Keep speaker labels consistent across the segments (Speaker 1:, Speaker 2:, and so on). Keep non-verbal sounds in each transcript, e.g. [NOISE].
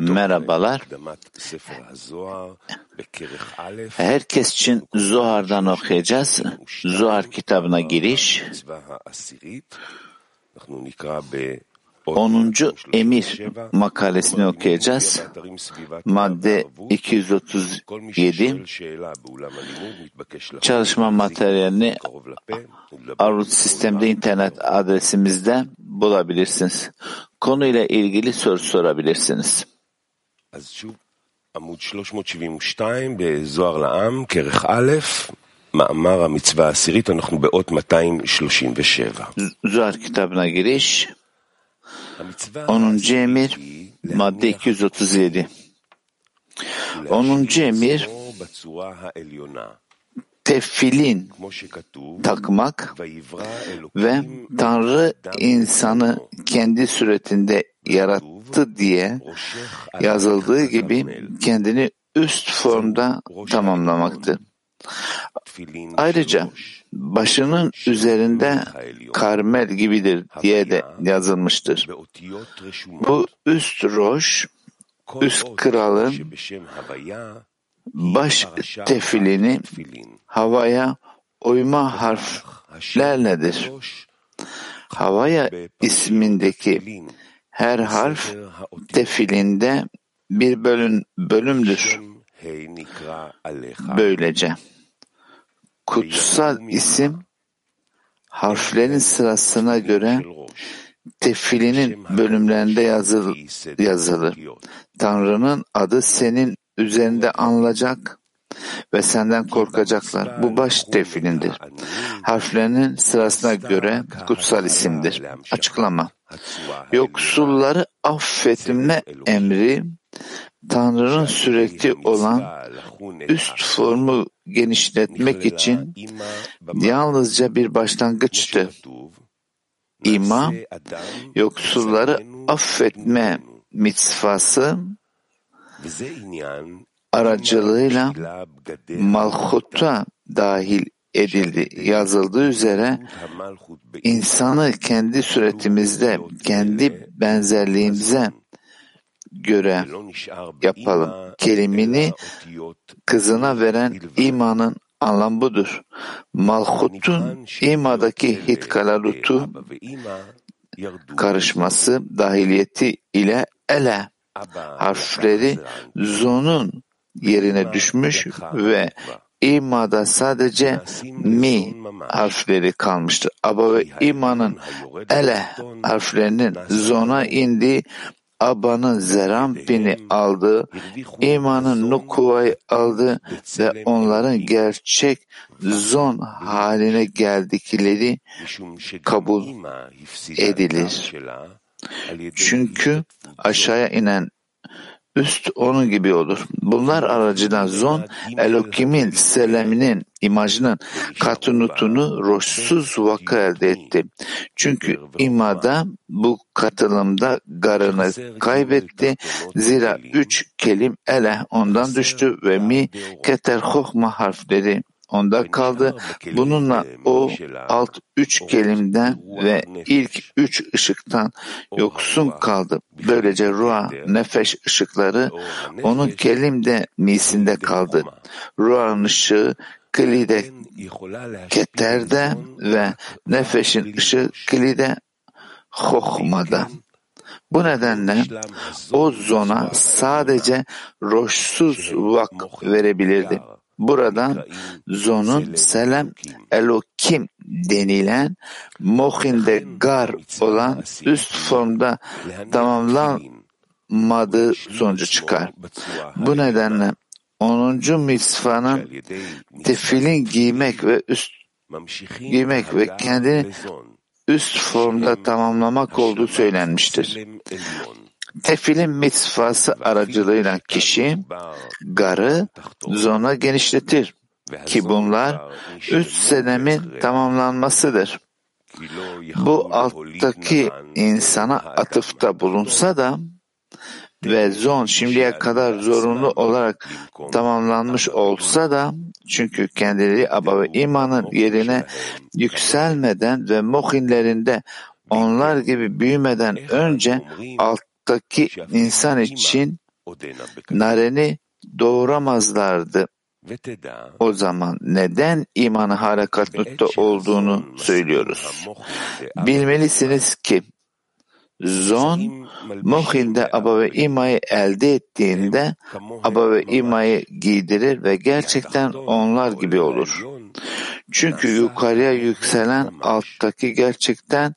Speaker 1: Merhabalar. Herkes için Zohar'dan okuyacağız. Zohar kitabına giriş. 10. Emir makalesini okuyacağız. Madde 237 çalışma materyalini Arut sistemde internet adresimizde bulabilirsiniz. Konuyla ilgili soru sorabilirsiniz.
Speaker 2: עמוד 372 בזוהר לעם, כרך א', מאמר המצווה העשירית, אנחנו באות 237.
Speaker 1: Zohar kitabına giriş. 10. emir madde 237. 10. emir tefilin takmak ve Tanrı insanı kendi suretinde yarattı diye yazıldığı gibi kendini üst formda tamamlamaktır. Ayrıca başının üzerinde karmel gibidir diye de yazılmıştır. Bu üst roş, üst kralın baş tefilini havaya oyma harflerledir. Havaya ismindeki her harf tefilinde bir bölüm, bölümdür. Böylece kutsal isim harflerin sırasına göre tefilinin bölümlerinde yazıl, yazılır. Tanrı'nın adı senin üzerinde anılacak ve senden korkacaklar. Bu baş tefilindir. Harflerinin sırasına göre kutsal isimdir. Açıklama. Yoksulları affetme emri Tanrı'nın sürekli olan üst formu genişletmek için yalnızca bir başlangıçtı. İma, yoksulları affetme mitzvası aracılığıyla malhuta dahil edildi. Yazıldığı üzere insanı kendi suretimizde, kendi benzerliğimize göre yapalım. Kelimini kızına veren imanın anlam budur. Malhut'un imadaki hitkalalutu karışması dahiliyeti ile ele harfleri zonun yerine düşmüş ve imada sadece mi harfleri kalmıştır. Aba ve imanın ele harflerinin zona indiği Aba'nın Zerampin'i aldı, imanın Nukuva'yı aldı ve onların gerçek zon haline geldikleri kabul edilir. Çünkü aşağıya inen üst onun gibi olur. Bunlar aracıyla zon Elokim'in selaminin imajının katunutunu roşsuz vaka elde etti. Çünkü imada bu katılımda garını kaybetti. Zira üç kelim ele ondan düştü ve mi keter hohma harfleri onda kaldı. Bununla o alt üç kelimden ve ilk üç ışıktan yoksun kaldı. Böylece ruha, nefeş ışıkları onun kelimde misinde kaldı. Ruhun ışığı klide keterde ve nefeşin ışığı klide hohmada. Bu nedenle o zona sadece roşsuz vak verebilirdi. Buradan zonun selam elokim denilen mohinde gar olan üst formda tamamlanmadığı sonucu çıkar. Bu nedenle 10. misvanın tefilin giymek ve üst giymek ve kendini üst formda tamamlamak olduğu söylenmiştir. Tefilin mitzvası aracılığıyla kişi garı zona genişletir ki bunlar üç senemin tamamlanmasıdır. Bu alttaki insana atıfta bulunsa da ve zon şimdiye kadar zorunlu olarak tamamlanmış olsa da çünkü kendileri aba ve imanın yerine yükselmeden ve mohinlerinde onlar gibi büyümeden önce alttaki insan için nareni doğuramazlardı. O zaman neden imanı harekatlıkta olduğunu söylüyoruz. Bilmelisiniz ki Zon, Mohin'de Aba ve İma'yı elde ettiğinde Aba ve İma'yı giydirir ve gerçekten onlar gibi olur. Çünkü yukarıya yükselen alttaki gerçekten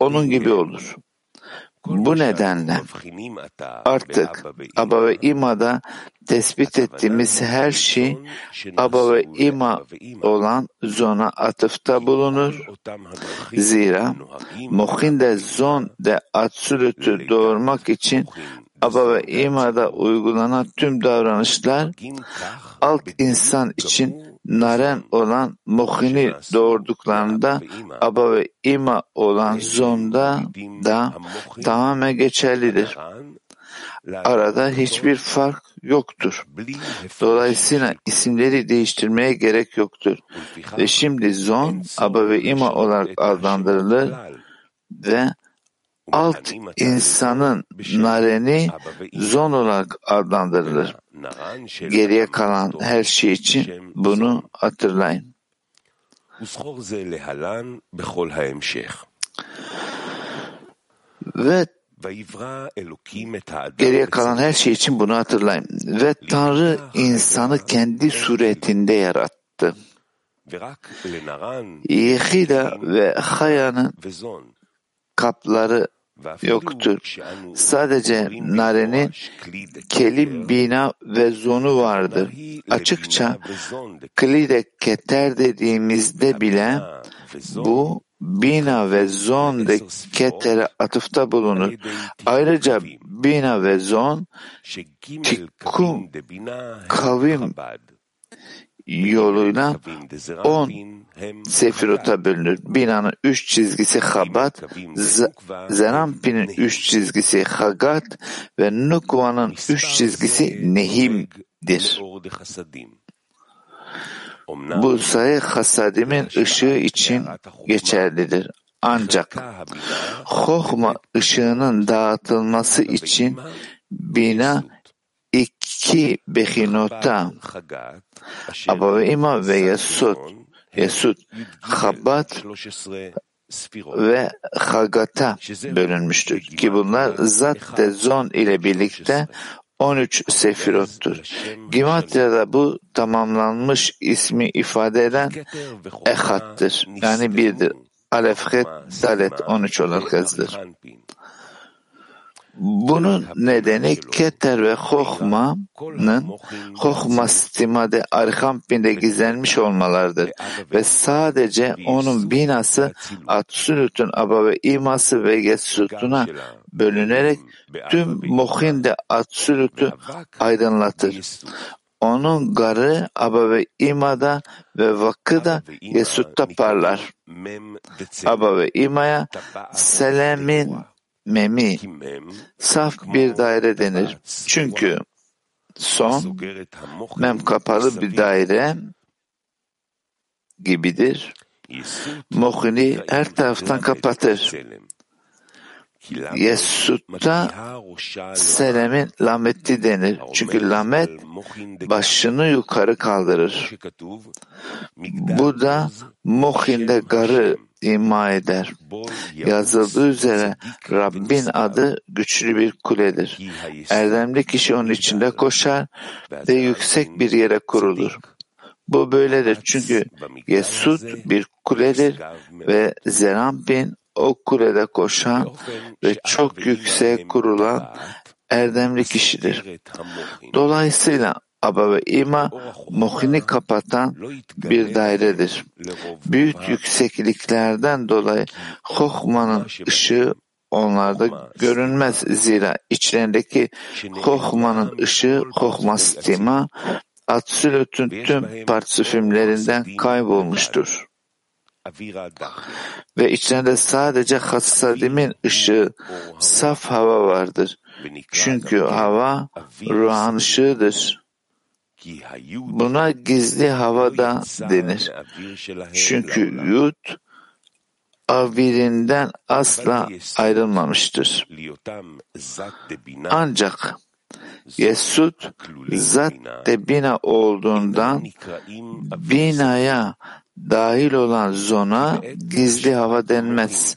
Speaker 1: onun gibi olur. Bu nedenle artık Aba ve İma'da tespit ettiğimiz her şey Aba ve İma olan zona atıfta bulunur. Zira Mohin'de zon de Atsulüt'ü doğurmak için Aba ve İma'da uygulanan tüm davranışlar alt insan için naren olan Mohin'i doğurduklarında Aba ve İma olan zonda da tamamen geçerlidir. Arada hiçbir fark yoktur. Dolayısıyla isimleri değiştirmeye gerek yoktur. Ve şimdi zon, aba ve ima olarak adlandırılır ve alt insanın nareni zon olarak adlandırılır. Geriye kalan her şey için bunu hatırlayın. Ve Geriye kalan her şey için bunu hatırlayın. Ve Tanrı insanı kendi suretinde yarattı. Yehida ve Haya'nın kapları yoktur. Sadece Nare'nin kelim, bina ve zonu vardır. Açıkça klide keter dediğimizde bile bu bina ve zon de ketere atıfta bulunur. Ayrıca bina ve zon tikkum kavim yoluyla on sefirota bölünür. Binanın üç çizgisi Habat, Zerampin'in üç çizgisi Hagat ve Nukva'nın üç çizgisi Nehim'dir. Bu sayı hasadimin ışığı için geçerlidir. Ancak Hohma ışığının dağıtılması için bina iki behinota Abaveima ve Yesud Yesud Habat ve Hagat'a bölünmüştür ki bunlar Zat de Zon ile birlikte 13 sefirottur. Gimatya'da bu tamamlanmış ismi ifade eden Ehat'tır. Yani birdir. Alefhet Dalet 13 olarak yazılır. Bunun nedeni Keter ve Hohma'nın Hohma stimade Arhampin'de gizlenmiş olmalarıdır ve sadece onun binası Atsulut'un aba ve iması ve Yetsut'una bölünerek tüm Mohin'de Atsulut'u aydınlatır. Onun garı Aba ve İma'da ve Vakı'da Yesut'ta parlar. Aba ve İma'ya Selem'in memi saf bir daire denir. Çünkü son mem kapalı bir daire gibidir. Mohini her taraftan kapatır. Yesut'ta Selem'in lameti denir. Çünkü lamet başını yukarı kaldırır. Bu da Mohin'de garı ima eder. Yazıldığı üzere Rabbin adı güçlü bir kuledir. Erdemli kişi onun içinde koşar ve yüksek bir yere kurulur. Bu böyledir çünkü Yesud bir kuledir ve Zerampin o kulede koşan ve çok yükseğe kurulan erdemli kişidir. Dolayısıyla Aba ve İma muhini kapatan bir dairedir. Büyük yüksekliklerden dolayı Hohma'nın ışığı onlarda görünmez zira içlerindeki Hohma'nın ışığı Hohma stima Atsülüt'ün tüm partisifimlerinden kaybolmuştur. Ve içlerinde sadece Hassadimin ışığı, saf hava vardır. Çünkü hava ruhan ışığıdır. Buna gizli havada denir. Çünkü yud avirinden asla ayrılmamıştır. Ancak Yesud zat de bina olduğundan binaya dahil olan zona gizli hava denmez.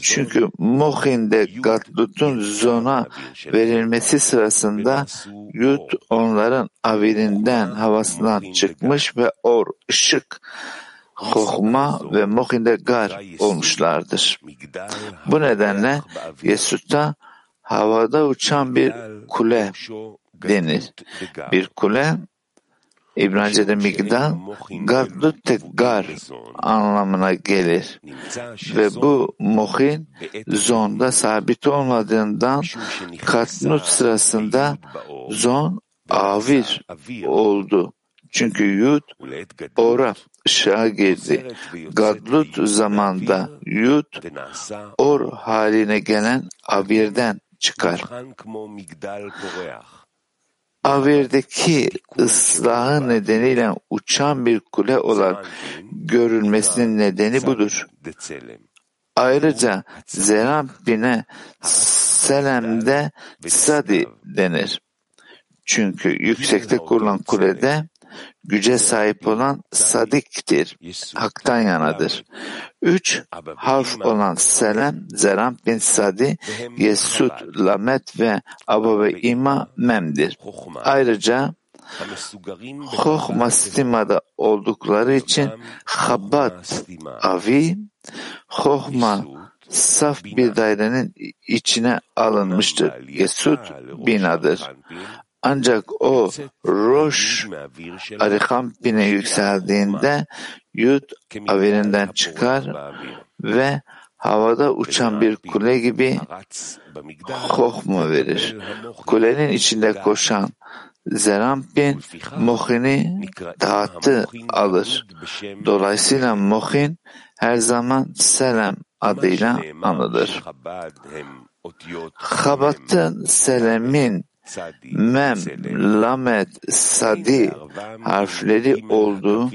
Speaker 1: Çünkü Mohin'de Gatlut'un zona verilmesi sırasında Yud onların avirinden havasından çıkmış ve or, ışık, Hohma ve Mohin'de Gar olmuşlardır. Bu nedenle Yesud'da havada uçan bir kule denir. Bir kule İbranice'de Migdal, Gadlu Teggar anlamına gelir. Ve bu muhin zonda sabit olmadığından katnut sırasında zon avir oldu. Çünkü yud ora ışığa girdi. Gadlut zamanda yud or haline gelen avirden çıkar. Avir'deki ıslahı nedeniyle uçan bir kule olarak görülmesinin nedeni budur. Ayrıca Zerampin'e Selem'de Sadi denir. Çünkü yüksekte kurulan kulede güce sahip olan sadiktir, haktan yanadır. Üç harf olan Selem, Zeram bin Sadi, Yesud, Lamet ve Aba ve İma Mem'dir. Ayrıca Hohma Stima'da oldukları için Habat, Avi, Hohma saf bir dairenin içine alınmıştır. Yesud binadır. Ancak o Roş Arikampin'e yükseldiğinde Yud avirinden çıkar ve havada uçan bir kule gibi hohmu verir. Kulenin içinde koşan Zerampin Mohin'i dağıttı alır. Dolayısıyla Mohin her zaman Selam adıyla anılır. Habat'ın Selem'in mem, lamet, sadi harfleri olduğu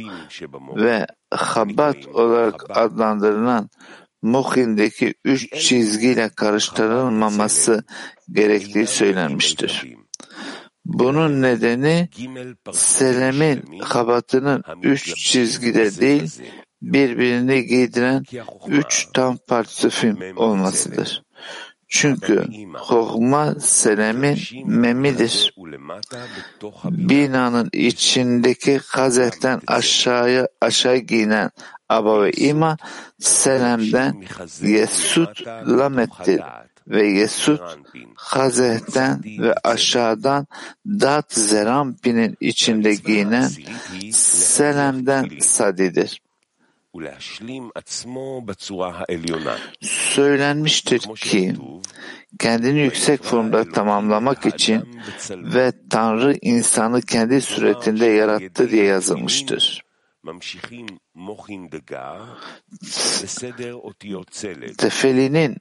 Speaker 1: ve habat olarak adlandırılan Muhin'deki üç çizgiyle karıştırılmaması gerektiği söylenmiştir. Bunun nedeni Selem'in habatının üç çizgide değil birbirini giydiren üç tam partisifim olmasıdır. Çünkü Hokma Selem'in memidir. Binanın içindeki gazetten aşağıya aşağı giyinen Aba ve İma Selem'den Yesud Lamet'tir ve Yesud Hazeh'ten ve aşağıdan Dat Zerampin'in içinde giyinen Selem'den Sadi'dir. Söylenmiştir ki kendini yüksek formda tamamlamak için ve Tanrı insanı kendi suretinde yarattı diye yazılmıştır. Tefeli'nin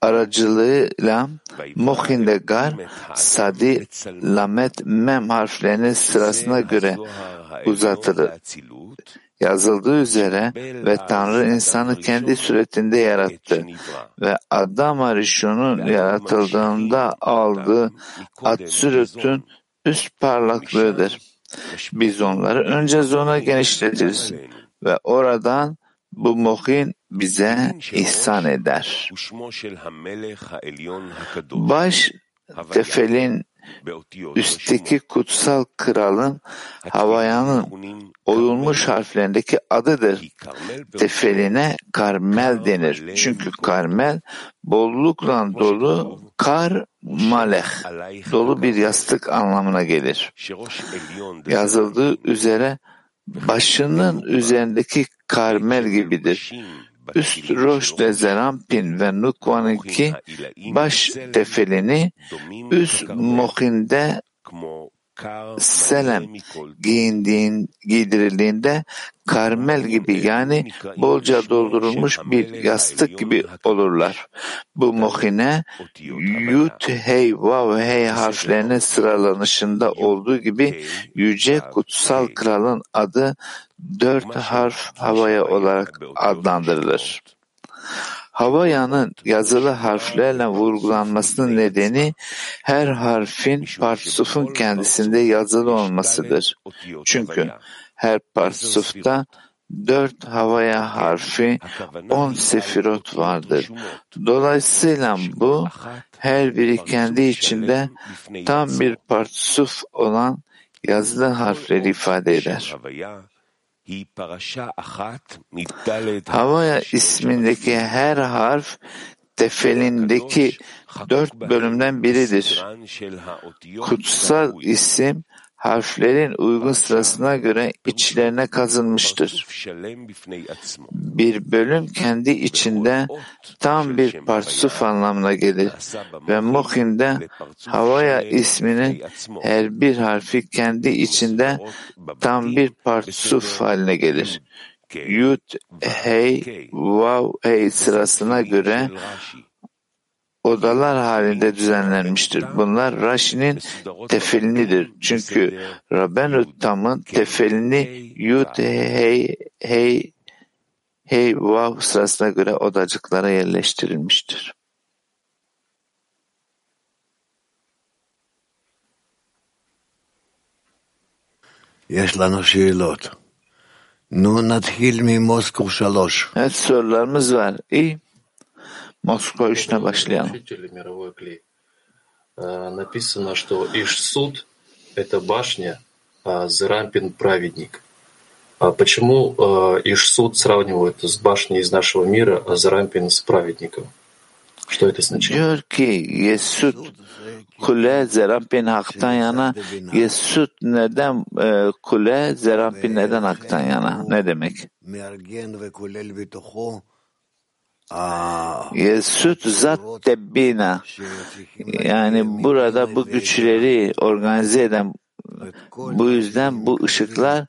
Speaker 1: aracılığıyla Mohindegar, Sadi, Lamet, Mem harflerinin sırasına göre uzatılır yazıldığı üzere ve Tanrı insanı kendi suretinde yarattı ve Adam Arishon'un yaratıldığında aldığı Atsürüt'ün üst parlaklığıdır. Biz onları önce zona genişletiriz ve oradan bu mohin bize ihsan eder. Baş tefelin üstteki kutsal kralın Havayanın oyulmuş harflerindeki adıdır. Tefeline Karmel denir. Çünkü Karmel bollukla dolu kar maleh. Dolu bir yastık anlamına gelir. Yazıldığı üzere başının üzerindeki karmel gibidir. Üst Roş'te Zerampin ve Nukvan'ınki baş tefelini üst Mohin'de Selem giyindiğin, giydirildiğinde karmel gibi yani bolca doldurulmuş bir yastık gibi olurlar. Bu mohine yut, hey, vav, hey harflerinin sıralanışında olduğu gibi yüce kutsal kralın adı dört harf havaya olarak adlandırılır. Havaya'nın yazılı harflerle vurgulanmasının nedeni her harfin partsufun kendisinde yazılı olmasıdır. Çünkü her partsufta dört havaya harfi, on sefirot vardır. Dolayısıyla bu her biri kendi içinde tam bir partsuf olan yazılı harfleri ifade eder. Havaya ismindeki her harf tefelindeki dört bölümden biridir. Kutsal isim harflerin uygun sırasına göre içlerine kazınmıştır. Bir bölüm kendi içinde tam bir parsuf anlamına gelir. Ve Muhim'de Havaya isminin her bir harfi kendi içinde tam bir parsuf haline gelir. Yud, Hey, Vav, Hey sırasına göre odalar halinde düzenlenmiştir. Bunlar Rashi'nin tefilinidir. Çünkü Rabben Tam'ın tefilini Yud, Hey, Hey, Hey, Vav sırasına göre odacıklara yerleştirilmiştir.
Speaker 3: יש לנו שאלות. נו, נתחיל ממוסקו שלוש.
Speaker 1: Evet sorularımız var. İyi. Moskva ishni boshlagan.
Speaker 4: Написано, что Ишсуд — это башня, а Зерампин — праведник. А почему э, Ишсуд сравнивают с башней из нашего мира, а Зерампин — с праведником? Что это
Speaker 1: значит? כולה זה רמפין הקטיינה, יסות נדם, כולה זה רמפין נדן הקטיינה, נדמק. Demek? Yesud zat tebbina yani burada bu güçleri organize eden bu yüzden bu ışıklar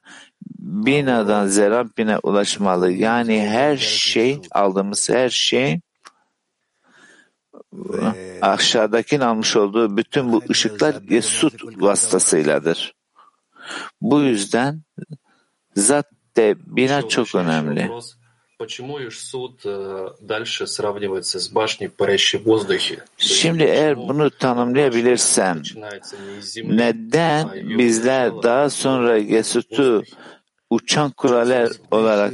Speaker 1: binadan Zerampin'e ulaşmalı. Yani her şey aldığımız her şey aşağıdakinin almış olduğu bütün bu ışıklar Yesut vasıtasıyladır. Bu yüzden zat de bina çok önemli. Şimdi eğer bunu tanımlayabilirsem neden bizler daha sonra Yesut'u uçan kuleler olarak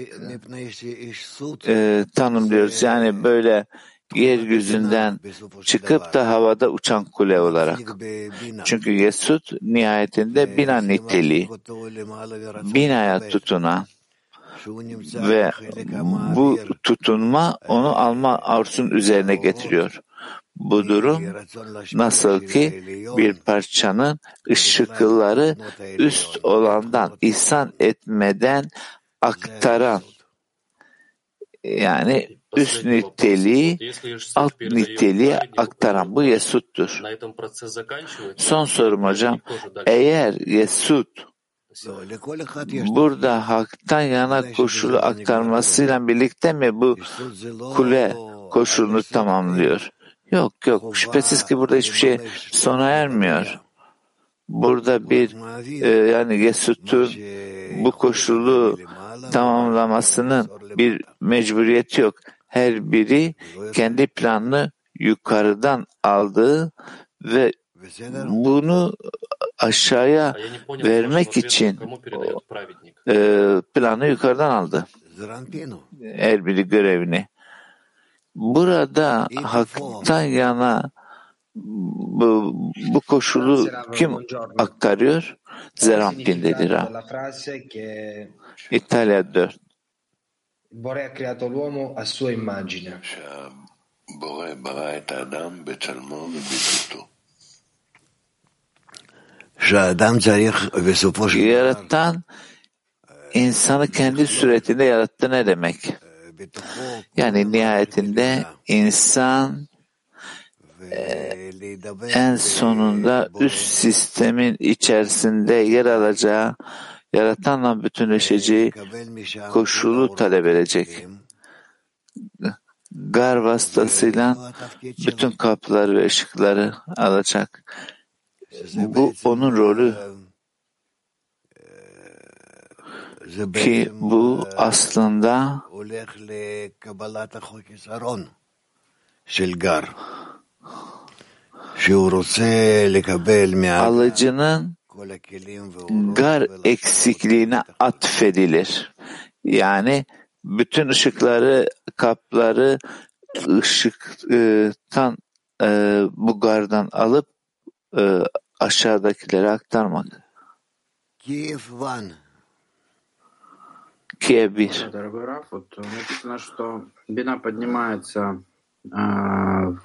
Speaker 1: e, tanımlıyoruz? Yani böyle yeryüzünden çıkıp da havada uçan kule olarak. Çünkü Yesud nihayetinde bina niteliği, binaya tutunan ve bu tutunma onu alma arzusunun üzerine getiriyor. Bu durum nasıl ki bir parçanın ışıkları üst olandan ihsan etmeden aktaran yani üst niteliği alt niteliğe aktaran bu Yesut'tur. Son sorum hocam. Eğer Yesut burada haktan yana koşulu aktarmasıyla birlikte mi bu kule koşulunu tamamlıyor? Yok yok şüphesiz ki burada hiçbir şey sona ermiyor. Burada bir e, yani Yesut'un bu koşulu tamamlamasının bir mecburiyeti yok. Her biri kendi planını yukarıdan aldığı ve bunu aşağıya vermek için e, planı yukarıdan aldı. Her biri görevini. Burada haktan yana bu, bu koşulu kim aktarıyor? Zerampin dedi Ra. İtalya 4.
Speaker 5: Bore ha creato l'uomo a sua immagine.
Speaker 1: Yaratan insanı kendi suretinde yarattı ne demek? Yani nihayetinde insan en sonunda üst sistemin içerisinde yer alacağı, yaratanla bütünleşeceği koşulu talep edecek. Gar vasıtasıyla bütün kapıları ve ışıkları alacak. Bu onun rolü ki bu aslında alıcının gar eksikliğine atfedilir. Yani bütün ışıkları, kapları ışıktan e, bu gardan alıp e, aşağıdakilere aktarmak. Kiev 1.
Speaker 6: Киев 1. Дорогой Раф, вот написано, что бина поднимается э,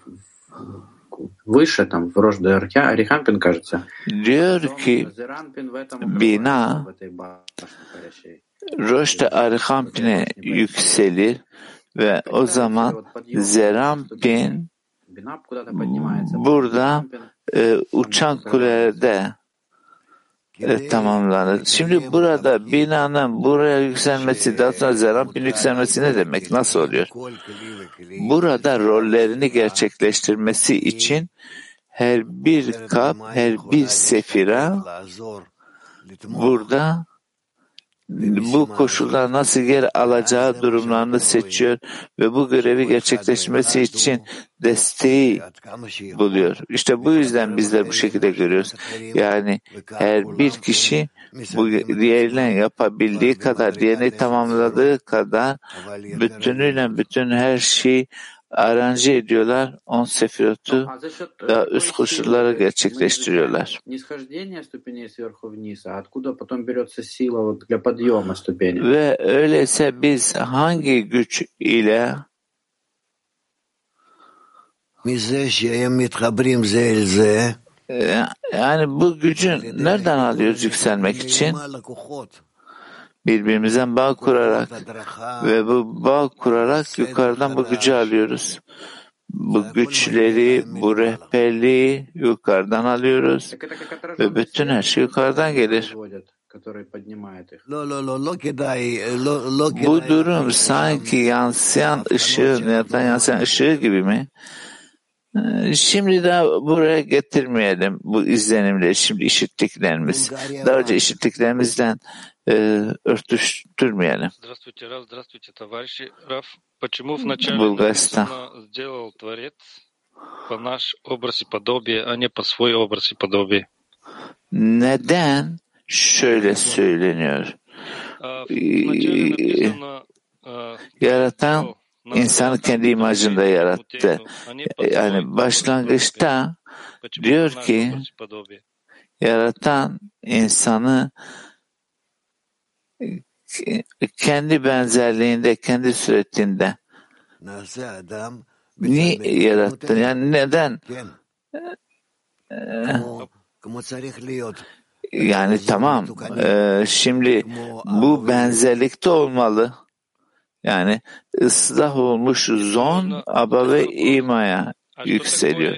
Speaker 6: выше, там, в Рожде Арихампин, кажется. Дерки бина
Speaker 1: Рожде Арихампин'e yükselir ve o zaman Zerampin бурда
Speaker 6: Ee,
Speaker 1: e, uçan kulelerde e, tamamlanır. Şimdi burada binanın buraya yükselmesi, daha sonra yükselmesi ne demek? Nasıl oluyor? Burada rollerini gerçekleştirmesi için her bir kap, her bir sefira burada bu koşullar nasıl yer alacağı durumlarını seçiyor ve bu görevi gerçekleşmesi için desteği buluyor. İşte bu yüzden bizler bu şekilde görüyoruz. Yani her bir kişi bu diğerine yapabildiği kadar, diğerini tamamladığı kadar bütünüyle bütün her şeyi aranje ediyorlar. On sefirotu
Speaker 6: da
Speaker 1: üst
Speaker 6: koşullara
Speaker 1: gerçekleştiriyorlar. Ve öyleyse biz hangi güç ile ee, yani bu gücün nereden alıyoruz yükselmek için? birbirimizden bağ kurarak ve bu bağ kurarak yukarıdan bu gücü alıyoruz. Bu güçleri, bu rehberliği yukarıdan alıyoruz ve bütün her şey yukarıdan gelir. Bu durum sanki yansıyan ışığı, yatan yansıyan ışığı gibi mi? Ee, şimdi daha buraya getirmeyelim bu izlenimle. Şimdi işittiklerimiz, daha önce işittiklerimizden e, örtüştürmeyelim. Bulgaristan. Neden şöyle söyleniyor? Yaratan İnsanı kendi imajında yarattı.
Speaker 7: E,
Speaker 1: yani başlangıçta diyor ki yaratan insanı e, kendi benzerliğinde, kendi suretinde ni yarattın? Yani neden?
Speaker 3: E,
Speaker 1: yani tamam. Şimdi bu benzerlikte olmalı. Yani ıslah olmuş zon aba ve imaya yükseliyor.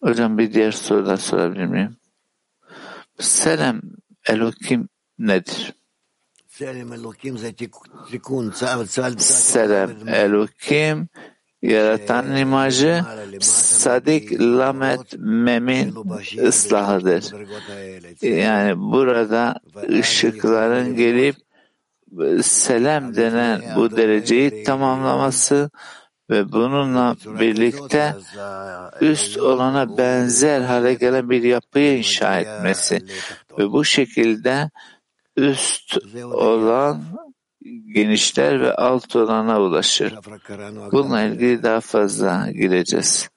Speaker 1: Hocam bir diğer soru da sorabilir miyim? Selam Elokim nedir? Selam Elokim yaratan imajı Sadik Lamet Mem'in ıslahıdır. Yani burada ışıkların gelip selam denen bu dereceyi tamamlaması ve bununla birlikte üst olana benzer hale gelen bir yapıyı inşa etmesi ve bu şekilde üst olan genişler ve alt olana ulaşır. Bununla ilgili daha fazla gireceğiz.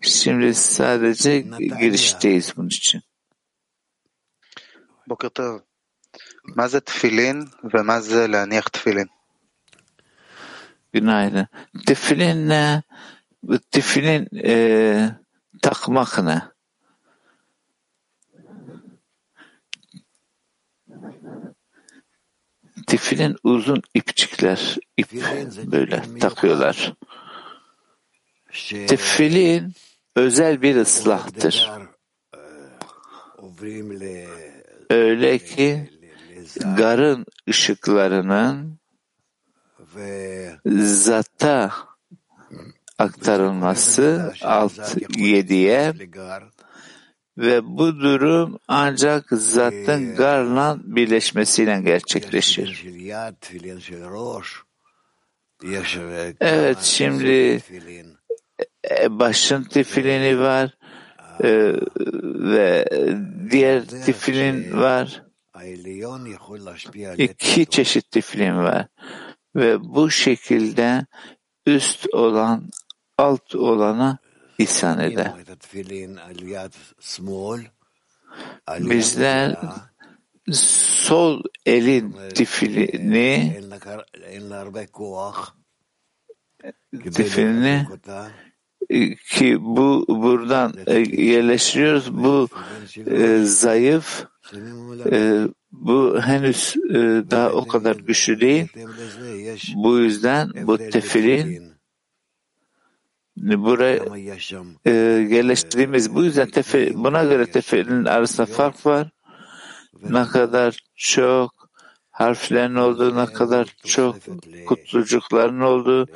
Speaker 1: Şimdi sadece girişteyiz bunun için.
Speaker 8: בוקר טוב. מה זה תפילין ומה זה להניח תפילין?
Speaker 1: Günaydın. Tefilin ne? Bu Tefilin e, takmak ne? Tefilin uzun ipçikler, ip böyle takıyorlar. Tefilin özel bir ıslahtır. Öyle ki garın ışıklarının zata aktarılması alt yediye Ve bu durum ancak zatın garla birleşmesiyle gerçekleşir. Evet şimdi e, başın tifilini var e, ve diğer tifilin var. İki çeşit tifilin var. Ve bu şekilde üst olan alt olana ihsan eder. Bizler sol elin tifilini tifilini ki bu buradan e, yerleştiriyoruz. Bu e, zayıf, e, bu henüz e, daha o kadar güçlü değil. Bu yüzden bu tefilin buraya e, yerleştirdiğimiz bu yüzden tefil, buna göre tefilin arasında fark var. Ne kadar çok harflerin olduğu, ne kadar çok kutlucukların olduğu.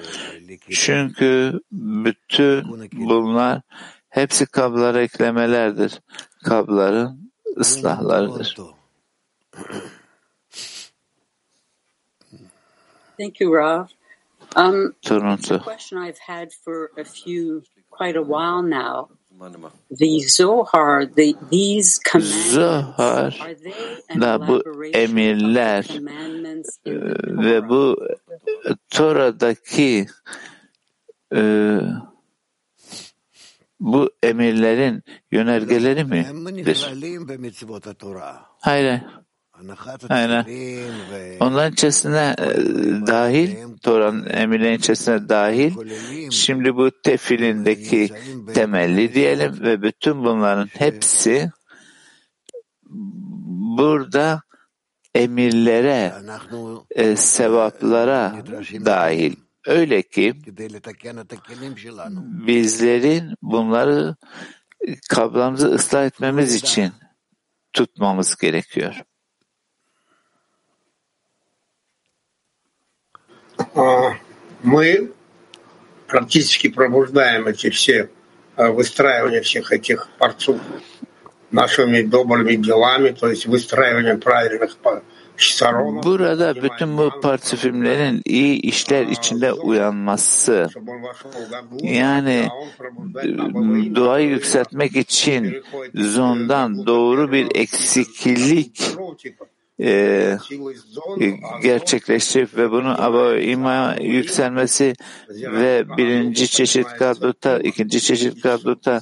Speaker 1: Çünkü bütün bunlar hepsi kablara eklemelerdir. Kabların ıslahlarıdır.
Speaker 9: Thank you, Rav. Um,
Speaker 1: Toronto.
Speaker 9: question I've had for a few, quite a while now. The Zohar, the, these commandments,
Speaker 1: Zohar
Speaker 9: are they an
Speaker 1: da bu emirler ve
Speaker 9: Torah?
Speaker 1: bu Tora'daki e, bu emirlerin yönergeleri midir? Hayır. Hayır. Onların içerisine e, dahil, Tora'nın emirlerin içerisine dahil. Şimdi bu tefilindeki temelli diyelim ve bütün bunların hepsi burada emirlere, e, sevaplara dahil. Öyle ki bizlerin bunları kablamızı ıslah etmemiz için tutmamız gerekiyor.
Speaker 10: Мы практически пробуждаем эти все а, выстраивания всех этих порцов нашими добрыми делами, то есть выстраиванием правильных
Speaker 1: Burada bütün bu partifimlerin iyi işler içinde uyanması, yani
Speaker 10: а
Speaker 1: duayı yükseltmek için zondan doğru bir eksiklik
Speaker 10: типа,
Speaker 1: E, e, gerçekleştirip ve bunun avoima yükselmesi ve birinci çeşit kadruta, ikinci çeşit kadruta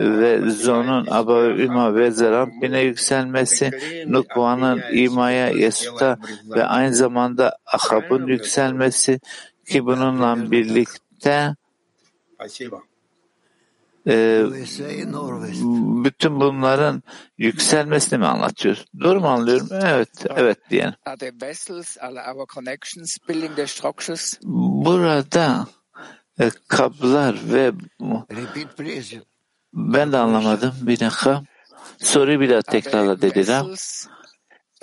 Speaker 1: ve zonun avoima ve zerampine yükselmesi, nukvanın imaya, yesuta ve aynı zamanda ahabın yükselmesi ki bununla birlikte e, bütün bunların yükselmesini mi anlatıyor? Doğru mu anlıyorum? Evet, evet diyelim.
Speaker 11: Are the vessels, are our connections building the structures?
Speaker 1: Burada e, kablar ve ben de anlamadım bir dakika. Soruyu bir daha tekrarla dediler.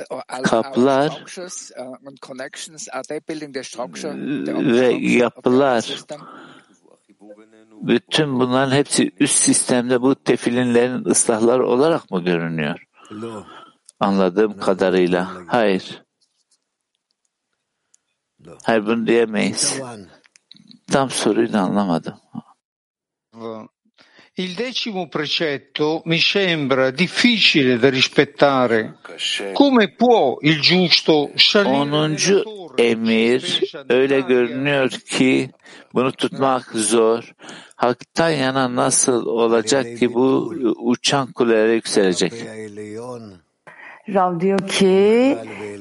Speaker 11: uh,
Speaker 1: Kaplar
Speaker 11: uh, and connections, are they building the structure, the
Speaker 1: ve yapılar? Bütün bunların hepsi üst sistemde bu tefilinlerin ıslahları olarak mı görünüyor? Anladığım kadarıyla. Hayır. Hayır bunu diyemeyiz. Tam soruyu da anlamadım.
Speaker 12: Il decimo precetto mi sembra difficile da rispettare. Come può il giusto salire
Speaker 1: emir öyle görünüyor ki bunu tutmak zor. Haktan yana nasıl olacak ki bu uçan kulelere yükselecek?
Speaker 13: Rav diyor ki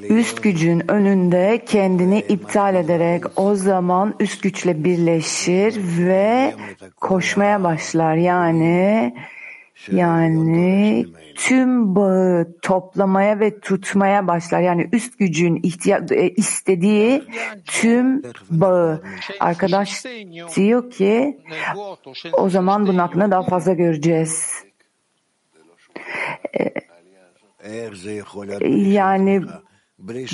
Speaker 13: üst gücün önünde kendini iptal ederek o zaman üst güçle birleşir ve koşmaya başlar. Yani yani tüm bağı toplamaya ve tutmaya başlar. Yani üst gücün ihtiya e, istediği tüm bağı. Arkadaş diyor ki o zaman bunun hakkında daha fazla göreceğiz. Yani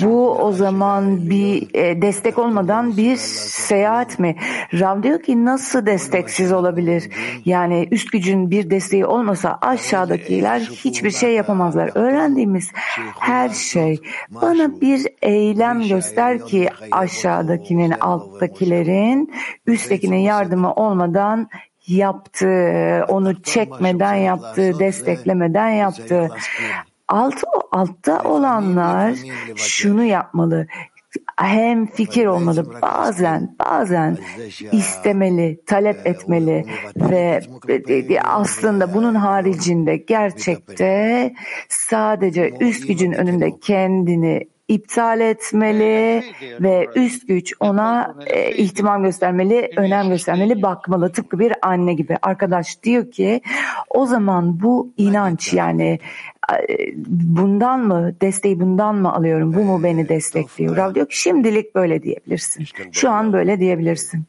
Speaker 13: Bu o zaman bir e, destek olmadan bir seyahat mi? Rav diyor ki nasıl desteksiz olabilir? Yani üst gücün bir desteği olmasa aşağıdakiler hiçbir şey yapamazlar. Öğrendiğimiz her şey bana bir eylem göster ki aşağıdakinin alttakilerin üsttekinin yardımı olmadan yaptığı, onu çekmeden yaptığı, desteklemeden yaptığı. Alt, altta olanlar şunu yapmalı. Hem fikir olmalı. Bazen, bazen istemeli, talep etmeli ve aslında bunun haricinde gerçekte sadece üst gücün önünde kendini iptal etmeli ve üst güç ona e, ihtimam göstermeli, önem göstermeli, bakmalı. Tıpkı bir anne gibi. Arkadaş diyor ki o zaman bu inanç yani e, e, bundan mı desteği bundan mı alıyorum? Bu mu beni destekliyor? Rav diyor ki şimdilik böyle diyebilirsin. Şu an böyle diyebilirsin.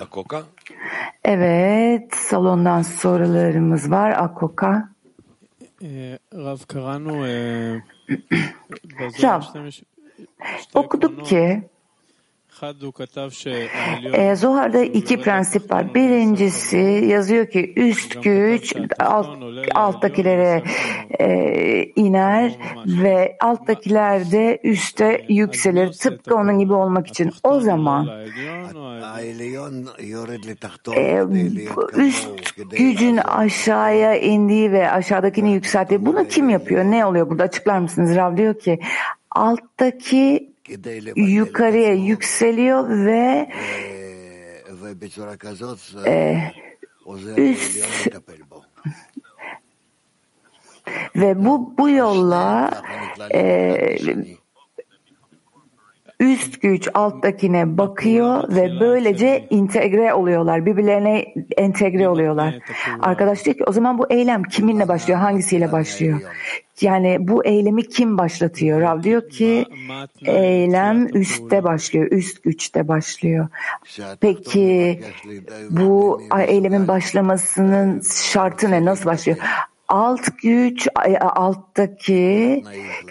Speaker 13: Akoka? Evet salondan sorularımız var. Akoka.
Speaker 14: Ee, Rav Karanu e, [CLEARS THROAT]
Speaker 13: Rav okuduk ki e, Zohar'da iki prensip var. Birincisi yazıyor ki üst güç alt, alttakilere e, iner ve alttakiler de üste yükselir. Tıpkı onun gibi olmak için. O zaman e, üst gücün aşağıya indiği ve aşağıdakini yükselttiği bunu kim yapıyor? Ne oluyor burada? Açıklar mısınız? Rav diyor ki alttaki yukarıya yükseliyor ve e, üst ve bu bu yolla e, üst güç alttakine bakıyor ve böylece integre oluyorlar. Birbirlerine entegre oluyorlar. Arkadaş diyor ki o zaman bu eylem kiminle başlıyor? Hangisiyle başlıyor? Yani bu eylemi kim başlatıyor? Rav diyor ki eylem üstte başlıyor, üst güçte başlıyor. Peki bu eylemin başlamasının şartı ne? Nasıl başlıyor? Alt güç alttaki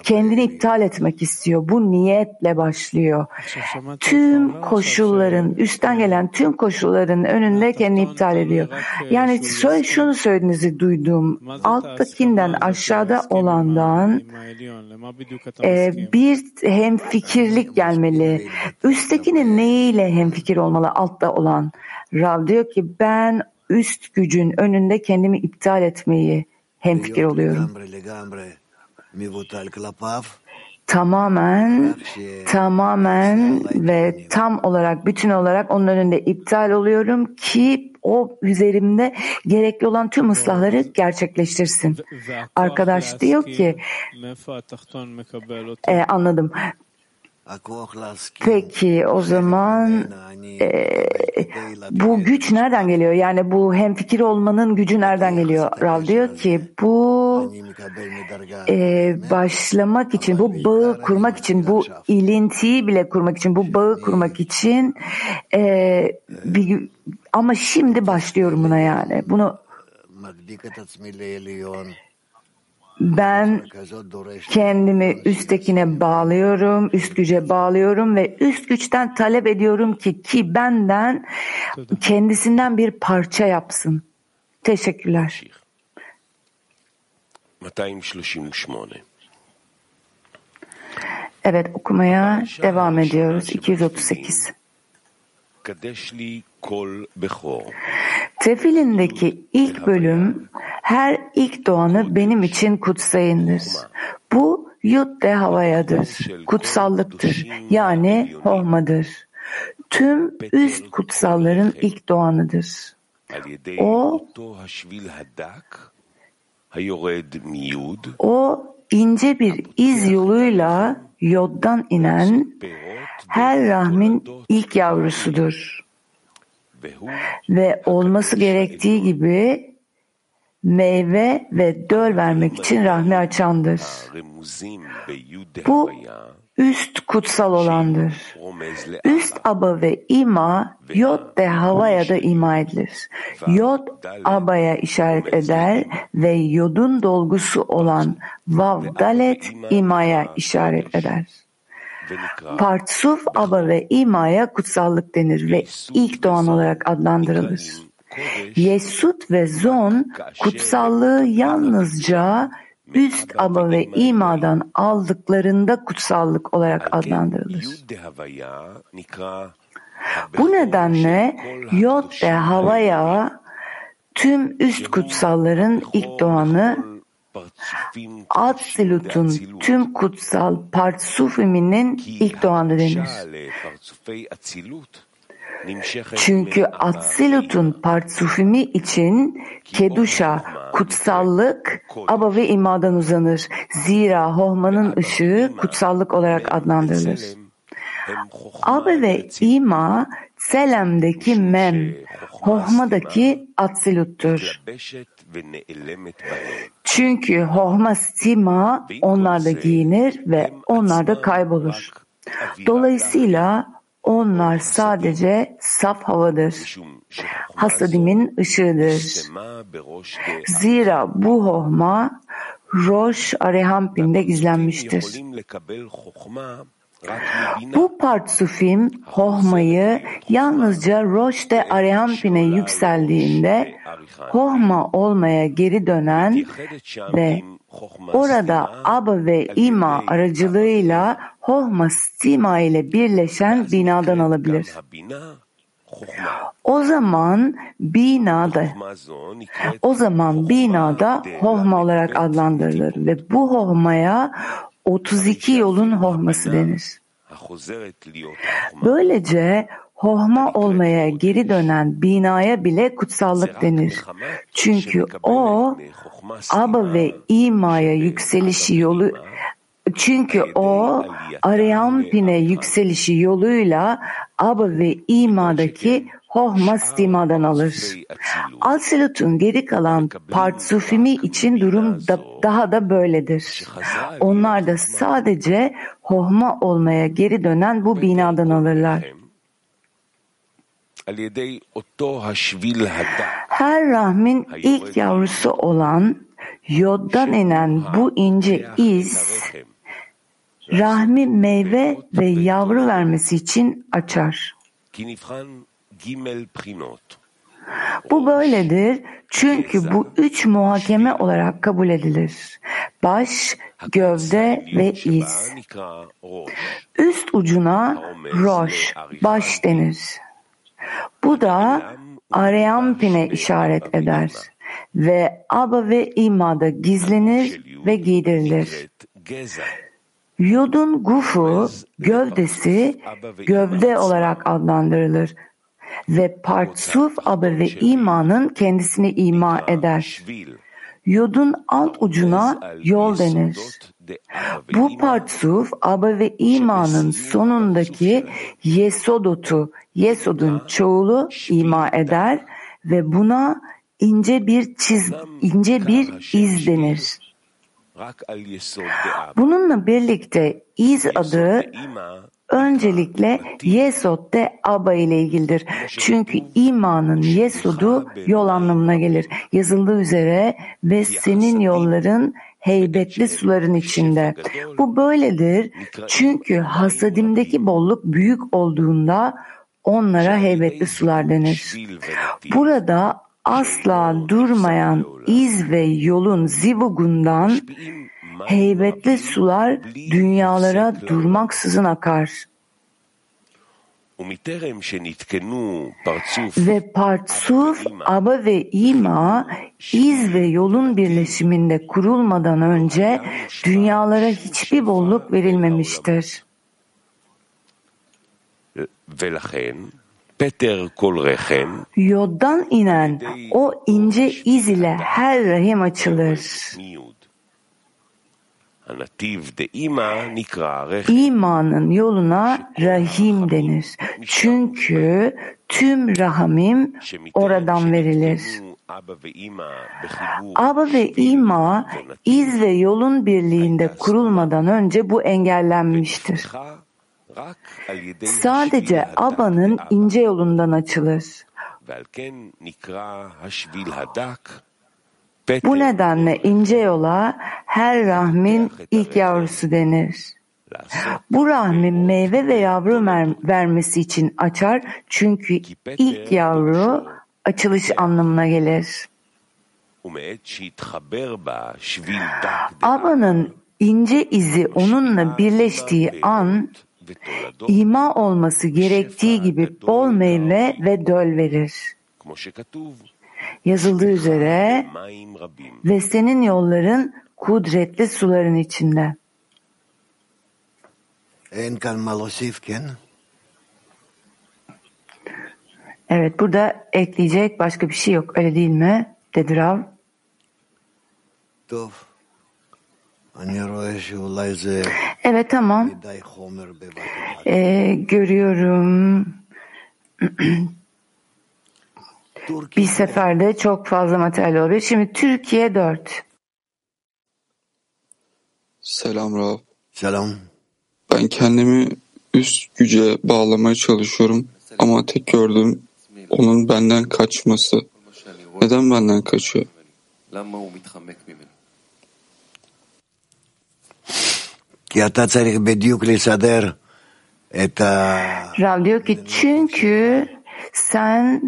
Speaker 13: kendini iptal etmek istiyor. Bu niyetle başlıyor. Tüm koşulların, üstten gelen tüm koşulların önünde kendini iptal ediyor. Yani şunu söylediğinizi duydum. Alttakinden aşağıda olandan e, bir hemfikirlik gelmeli. Üsttekinin neyiyle hemfikir olmalı altta olan? Rav diyor ki ben üst gücün önünde kendimi iptal etmeyi hemfikir oluyorum. Tamamen, tamamen ve tam olarak, bütün olarak onun önünde iptal oluyorum ki o üzerimde gerekli olan tüm ıslahları gerçekleştirsin. Arkadaş diyor ki, e, anladım. Peki o zaman e, bu güç nereden geliyor? Yani bu hemfikir olmanın gücü nereden geliyor? Rav diyor ki bu e, başlamak için, bu bağı kurmak için, bu ilintiyi bile kurmak için, bu bağı kurmak için e, bir, ama şimdi başlıyorum buna yani. Bunu ben kendimi üsttekine bağlıyorum, üst güce bağlıyorum ve üst güçten talep ediyorum ki ki benden kendisinden bir parça yapsın. Teşekkürler.
Speaker 2: 238
Speaker 13: Evet okumaya devam ediyoruz. 238. Tefilindeki ilk bölüm her ilk doğanı benim için kutsayındır. Bu yut de havayadır, kutsallıktır yani hohmadır. Tüm üst kutsalların ilk doğanıdır. O, o ince bir iz yoluyla yoddan inen her rahmin ilk yavrusudur. Ve olması gerektiği gibi meyve ve döl vermek için rahmi açandır. Bu üst kutsal olandır. Üst aba ve ima yod de havaya da ima edilir. Yod abaya işaret eder ve yodun dolgusu olan vav dalet imaya işaret eder. Partsuf aba ve imaya kutsallık denir ve ilk doğan olarak adlandırılır. Yesut ve Zon kutsallığı yalnızca üst aba ve imadan aldıklarında kutsallık olarak adlandırılır. Bu nedenle Yod de Havaya tüm üst kutsalların ilk doğanı Atsilut'un tüm kutsal partsufiminin ilk doğanı denir. Çünkü Atsilut'un partsufimi için Keduşa, kutsallık, Aba ve imadan uzanır. Zira Hohma'nın ışığı kutsallık olarak adlandırılır. Aba ve ima Selem'deki Mem, Hohma'daki Atsilut'tur. Çünkü Hohma Stima onlarda giyinir ve onlarda kaybolur. Dolayısıyla onlar sadece saf havadır. Hasadimin ışığıdır. Zira bu hohma Roş Arehampin'de gizlenmiştir. Bu partsufim hohmayı yalnızca Roş'te Arehampin'e yükseldiğinde hohma olmaya geri dönen ve orada Aba ve İma aracılığıyla Hohma Stima ile birleşen binadan alabilir. O zaman binada o zaman binada hohma olarak adlandırılır ve bu hohmaya 32 yolun hohması denir. Böylece hohma olmaya geri dönen binaya bile kutsallık denir. Çünkü o Aba ve İma'ya yükselişi yolu çünkü o Ariampine yükselişi yoluyla Aba ve İma'daki Hohma Stima'dan alır. Alsilut'un geri kalan partsufimi için durum da, daha da böyledir. Onlar da sadece Hohma olmaya geri dönen bu binadan alırlar. Her rahmin ilk yavrusu olan Yod'dan inen bu ince iz rahmi meyve ve yavru vermesi için açar. Bu böyledir çünkü bu üç muhakeme olarak kabul edilir. Baş, gövde ve iz. Üst ucuna roş, baş denir. Bu da Areampin'e işaret eder. ve Aba ve İma'da gizlenir ve giydirilir. Yodun gufu, gövdesi, gövde olarak adlandırılır ve partsuf Aba ve İma'nın kendisini ima eder. Yodun alt ucuna yol denir. Bu partsuf Aba ve İma'nın sonundaki Yesodotu, Yesod'un çoğulu ima eder ve buna ince bir çiz, ince bir iz denir. Bununla birlikte iz adı öncelikle Yesod de Aba ile ilgilidir. Çünkü imanın Yesod'u yol anlamına gelir. Yazıldığı üzere ve senin yolların heybetli suların içinde. Bu böyledir çünkü hasadimdeki bolluk büyük olduğunda onlara heybetli sular denir. Burada asla durmayan iz ve yolun zivugundan heybetli sular dünyalara durmaksızın akar. Ve partsuf, aba ve ima, iz ve yolun birleşiminde kurulmadan önce dünyalara hiçbir bolluk verilmemiştir. Yoddan inen o ince iz ile her rahim açılır. İmanın yoluna rahim denir. Çünkü tüm rahamim oradan verilir. Aba ve ima iz ve yolun birliğinde kurulmadan önce bu engellenmiştir. Sadece abanın ince yolundan açılır. Bu nedenle ince yola her rahmin ilk yavrusu denir. Bu rahmin meyve ve yavru vermesi için açar çünkü ilk yavru açılış anlamına gelir. Abanın ince izi onunla birleştiği an ima olması gerektiği gibi bol meyve ve döl verir. Yazıldığı üzere ve senin yolların kudretli suların içinde. Evet burada ekleyecek başka bir şey yok öyle değil mi? Dedi Rav. Evet tamam. Ee, görüyorum. [CLEARS THROAT] bir seferde çok fazla materyal oluyor. Şimdi Türkiye 4.
Speaker 15: Selam Rav.
Speaker 3: Selam.
Speaker 15: Ben kendimi üst güce bağlamaya çalışıyorum ama tek gördüğüm onun benden kaçması. Neden benden kaçıyor?
Speaker 13: Rav diyor ki çünkü sen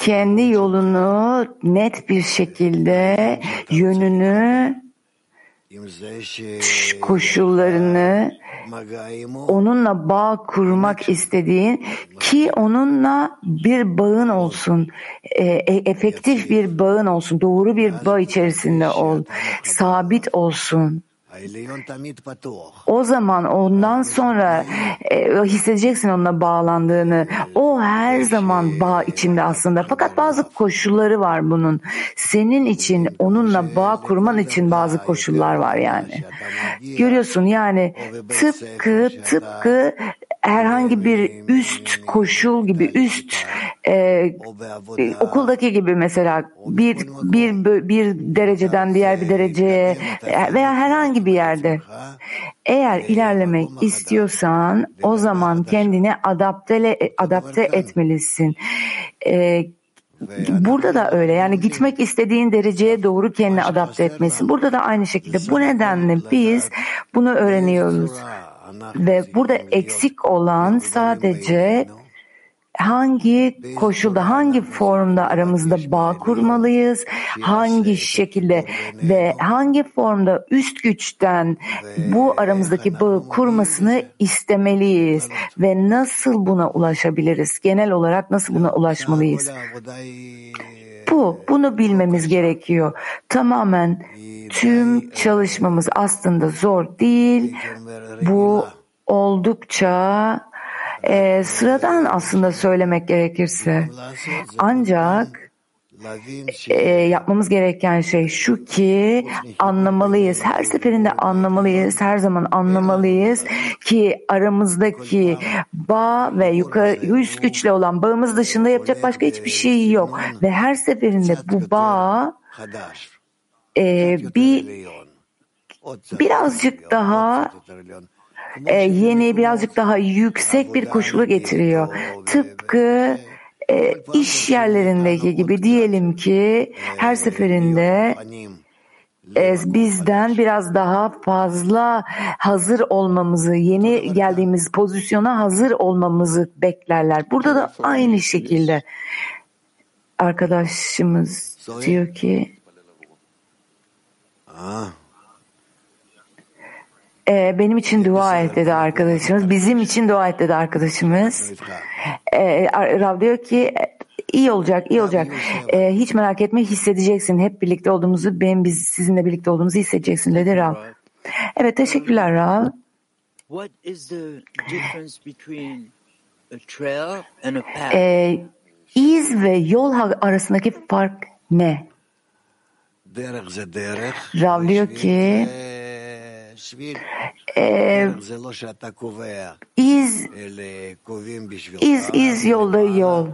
Speaker 13: kendi yolunu net bir şekilde yönünü koşullarını onunla bağ kurmak istediğin ki onunla bir bağın olsun, e, efektif bir bağın olsun, doğru bir bağ içerisinde ol, sabit olsun. O zaman ondan sonra e, hissedeceksin onunla bağlandığını. O her zaman bağ içinde aslında. Fakat bazı koşulları var bunun. Senin için onunla bağ kurman için bazı koşullar var yani. Görüyorsun yani tıpkı tıpkı herhangi bir üst koşul gibi üst e, okuldaki gibi mesela bir bir bir dereceden diğer bir dereceye veya herhangi bir yerde eğer ilerlemek istiyorsan o zaman kendini adapte adapte etmelisin. E, Burada da öyle yani gitmek istediğin dereceye doğru kendini adapte etmesin. Burada da aynı şekilde bu nedenle biz bunu öğreniyoruz. Ve burada eksik olan sadece hangi koşulda, hangi formda aramızda bağ kurmalıyız, hangi şekilde ve hangi formda üst güçten bu aramızdaki bağı kurmasını istemeliyiz ve nasıl buna ulaşabiliriz? Genel olarak nasıl buna ulaşmalıyız? Bu, bunu bilmemiz gerekiyor. Tamamen tüm çalışmamız aslında zor değil. Bu oldukça e, sıradan aslında söylemek gerekirse. Ancak e, yapmamız gereken şey şu ki anlamalıyız. Her seferinde anlamalıyız. Her zaman anlamalıyız ki aramızdaki bağ ve yukarı üst güçle olan bağımız dışında yapacak başka hiçbir şey yok. Ve her seferinde bu bağ e, bir birazcık daha e, yeni birazcık daha yüksek bir koşulu getiriyor. Tıpkı e, iş yerlerindeki gibi diyelim ki her seferinde e, bizden biraz daha fazla hazır olmamızı, yeni geldiğimiz pozisyona hazır olmamızı beklerler. Burada da aynı şekilde arkadaşımız diyor ki e, benim için dua et dedi arkadaşımız. Bizim için dua et dedi arkadaşımız. E, Rav diyor ki iyi olacak, iyi olacak. E, hiç merak etme hissedeceksin. Hep birlikte olduğumuzu, benim biz sizinle birlikte olduğumuzu hissedeceksin dedi Rav. Evet teşekkürler Rav. E, iz ve yol arasındaki fark ne? Rav diyor ki e, iz, iz iz yolda yol.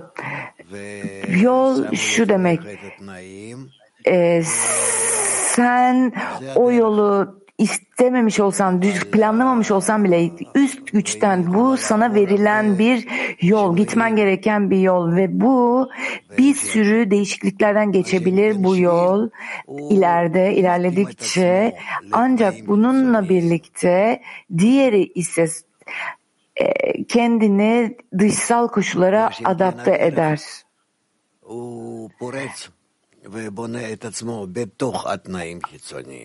Speaker 13: Yol şu demek, e, sen o yolu istememiş olsan, düz planlamamış olsan bile üst güçten bu sana verilen bir yol, gitmen gereken bir yol ve bu bir sürü değişikliklerden geçebilir bu yol ileride ilerledikçe. ancak bununla birlikte diğeri ise e, kendini dışsal koşullara adapte eder.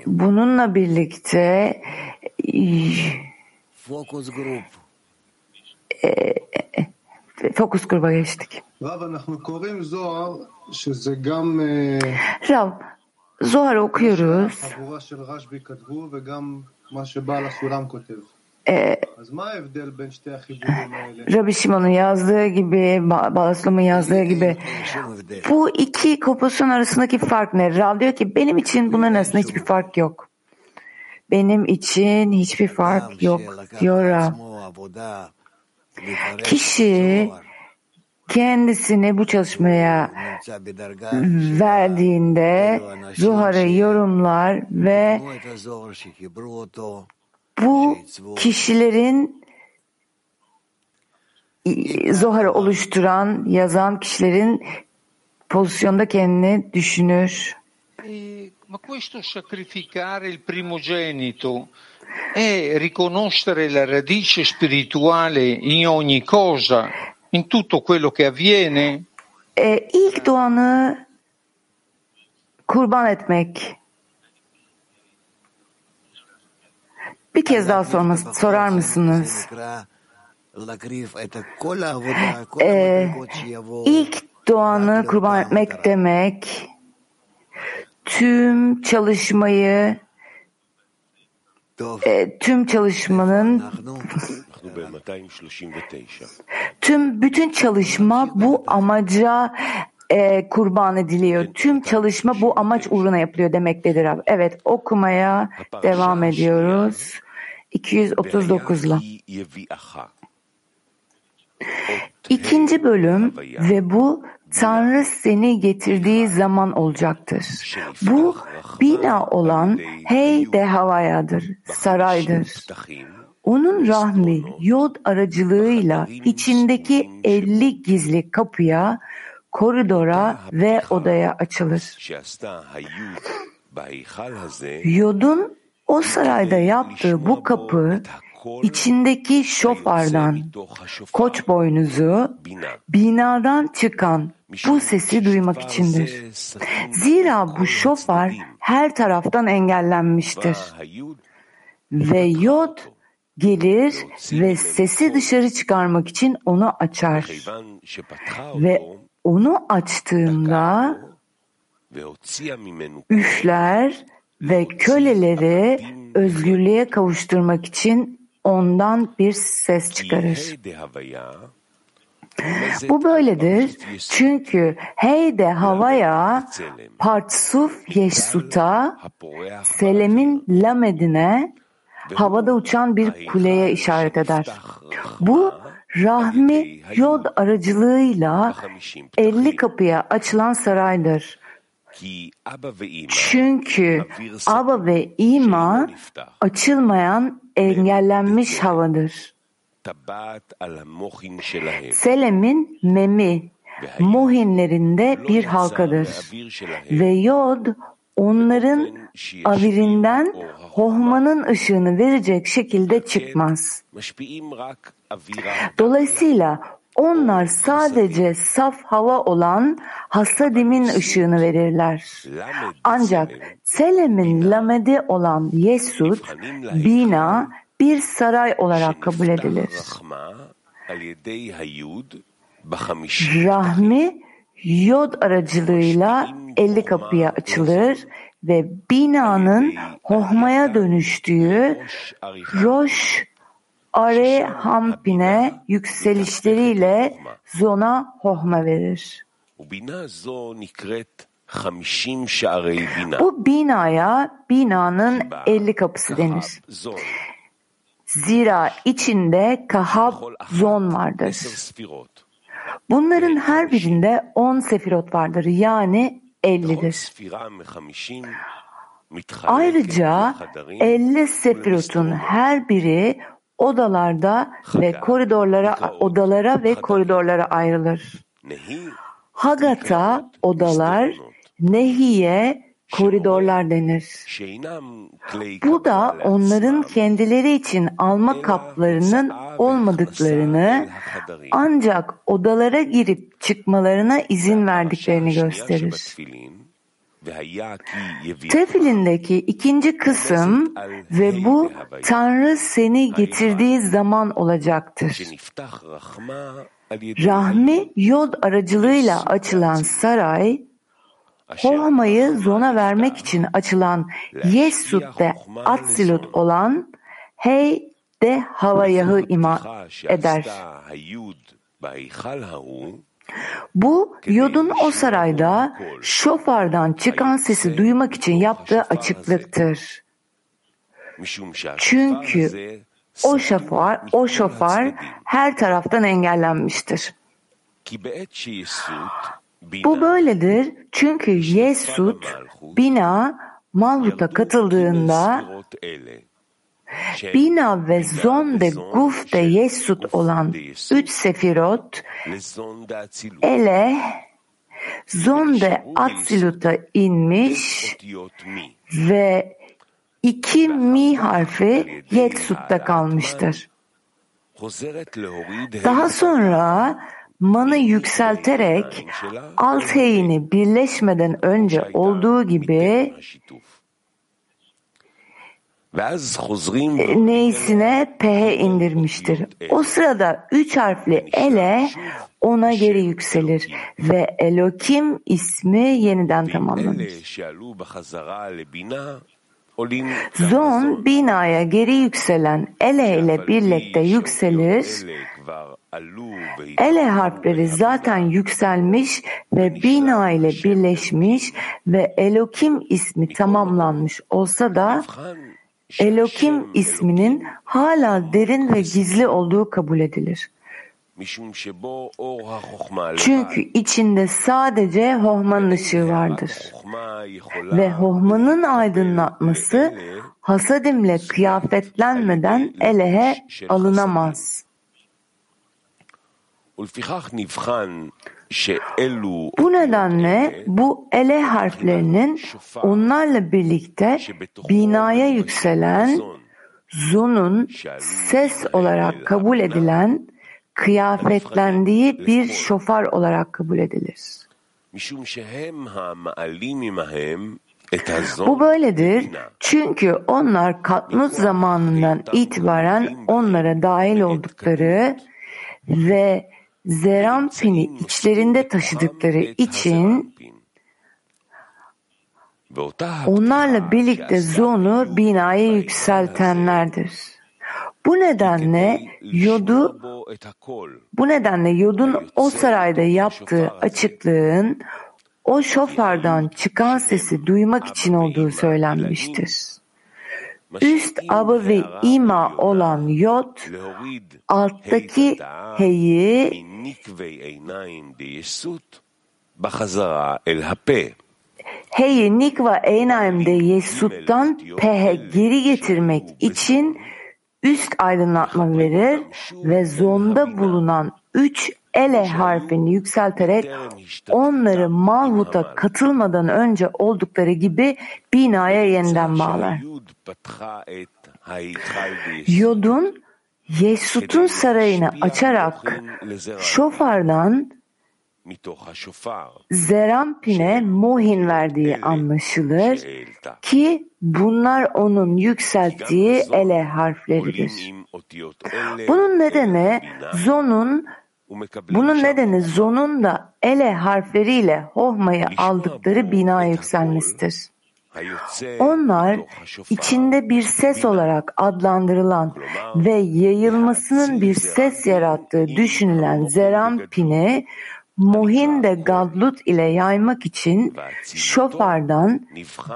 Speaker 13: Bununla birlikte e, fokus gruba geçtik. Rav, Zohar'ı okuyoruz. Ee, Rabbi Shimon'un yazdığı gibi, Balaslam'ın yazdığı gibi bu iki kopusun arasındaki fark ne? Rav diyor ki benim için bunların arasında hiçbir fark yok. Benim için hiçbir fark yok diyor Rav. Kişi kendisini bu çalışmaya verdiğinde Zuhar'ı yorumlar ve bu kişilerin Zohar'ı oluşturan, yazan kişilerin pozisyonda kendini düşünür.
Speaker 12: Ma questo sacrificare il primogenito è riconoscere la radice spirituale in ogni cosa, in tutto quello che avviene?
Speaker 13: Ee, ilk doğanı kurban etmek. Bir kez daha sorması, sorar mısınız? Ee, ilk doğanı kurban etmek demek tüm çalışmayı e, tüm çalışmanın tüm bütün çalışma bu amaca e, kurban ediliyor. Tüm çalışma bu amaç uğruna yapılıyor demektedir abi. Evet okumaya devam ediyoruz. 239'la. İkinci bölüm ve bu Tanrı seni getirdiği zaman olacaktır. Bu bina olan Hey de Havaya'dır, saraydır. Onun rahmi yod aracılığıyla içindeki elli gizli kapıya, koridora ve odaya açılır. Yodun o sarayda yaptığı bu kapı içindeki şofardan, koç boynuzu, binadan çıkan bu sesi duymak içindir. Zira bu şofar her taraftan engellenmiştir. Ve yod gelir ve sesi dışarı çıkarmak için onu açar. Ve onu açtığında üfler ve köleleri özgürlüğe kavuşturmak için ondan bir ses çıkarır. Bu böyledir çünkü Heyde Havaya Partsuf Yeşsut'a Selem'in Lamedine havada uçan bir kuleye işaret eder. Bu rahmi yod aracılığıyla elli kapıya açılan saraydır. Çünkü Aba ve İma açılmayan engellenmiş havadır. Selem'in memi Mohinlerinde bir halkadır ve yod onların avirinden hohmanın ışığını verecek şekilde çıkmaz. [LAUGHS] Dolayısıyla onlar sadece saf hava olan hasadimin ışığını verirler. Ancak Selem'in lamedi olan Yesud, bina bir saray olarak kabul edilir. Rahmi yod aracılığıyla elli kapıya açılır ve binanın hohmaya dönüştüğü Roş Are Hampine yükselişleriyle zona hohma verir. Bu binaya binanın elli kapısı denir. Zira içinde kahab zon vardır. Bunların her birinde on sefirot vardır yani ellidir. Ayrıca elli sefirotun her biri odalarda ve koridorlara odalara ve koridorlara ayrılır. Hagata odalar, Nehiye koridorlar denir. Bu da onların kendileri için alma kaplarının olmadıklarını ancak odalara girip çıkmalarına izin verdiklerini gösterir. Tefilindeki ikinci kısım ve bu Tanrı seni getirdiği zaman olacaktır. Rahmi yod aracılığıyla açılan saray, Hohma'yı zona vermek için açılan Yesud de Atsilut olan Hey de Havayah'ı ima eder. Bu Yod'un o sarayda şofardan çıkan sesi duymak için yaptığı açıklıktır. Çünkü o şofar, o şofar her taraftan engellenmiştir. Bu böyledir çünkü Yesud, Bina, Malhut'a katıldığında Bina ve Zon de Guf de Yesud olan üç sefirot Ele Zon de Atsilut'a inmiş ve iki mi harfi Yetsut'ta kalmıştır. Daha sonra manı yükselterek alt heyini birleşmeden önce olduğu gibi neysine ph indirmiştir. O sırada üç harfli ele ona geri yükselir ve Elokim ismi yeniden tamamlanır. Zon binaya geri yükselen ele ile birlikte yükselir. Ele harfleri zaten yükselmiş ve bina ile birleşmiş ve Elokim ismi tamamlanmış olsa da Elokim isminin hala derin ve gizli olduğu kabul edilir. Çünkü içinde sadece Hohman'ın ışığı vardır. Ve Hohman'ın aydınlatması hasadimle kıyafetlenmeden elehe alınamaz. Bu nedenle bu ele harflerinin onlarla birlikte binaya yükselen zonun ses olarak kabul edilen kıyafetlendiği bir şofar olarak kabul edilir. Bu böyledir çünkü onlar Katnut zamanından itibaren onlara dahil oldukları ve Zerampin'i içlerinde taşıdıkları için onlarla birlikte Zon'u binaya yükseltenlerdir. Bu nedenle Yod'u bu nedenle Yod'un o sarayda yaptığı açıklığın o şofardan çıkan sesi duymak için olduğu söylenmiştir. Üst abı ve ima olan Yod, alttaki heyi heyi nikva eynaimde Yesut'tan pehe geri getirmek için üst aydınlatma verir ve zonda bulunan üç ele harfini yükselterek onları Malhut'a katılmadan önce oldukları gibi binaya yeniden bağlar. Yod'un Yesut'un sarayını açarak şofardan Zerampin'e muhin verdiği anlaşılır ki bunlar onun yükselttiği ele harfleridir. Bunun nedeni Zon'un bunun nedeni Zon'un da ele harfleriyle Hohma'yı aldıkları bina yükselmesidir. Onlar içinde bir ses olarak adlandırılan ve yayılmasının bir ses yarattığı düşünülen Zerampin'i Mohin Gadlut ile yaymak için şofardan,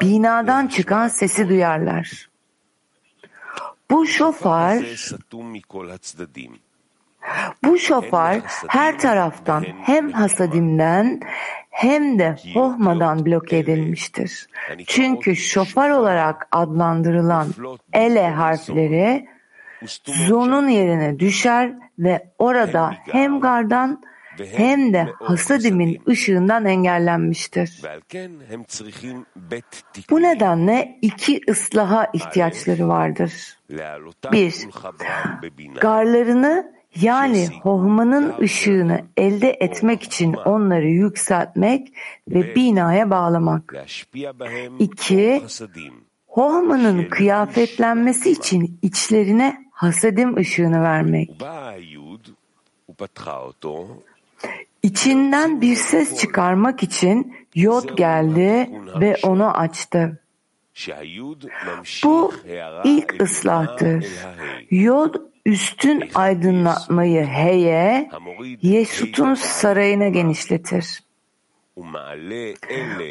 Speaker 13: binadan çıkan sesi duyarlar. Bu şofar Bu şofar her taraftan hem hasadimden hem de hohmadan bloke edilmiştir. Çünkü şofar olarak adlandırılan ele harfleri zonun yerine düşer ve orada hem gardan hem de hasadimin ışığından engellenmiştir. Bu nedenle iki ıslaha ihtiyaçları vardır. Bir, garlarını yani hohmanın ışığını elde etmek için onları yükseltmek ve binaya bağlamak. İki, hohmanın kıyafetlenmesi için içlerine hasadim ışığını vermek. İçinden bir ses çıkarmak için Yod geldi ve onu açtı. Bu ilk ıslahtır. Yod üstün aydınlatmayı heye, Yesut'un sarayına genişletir.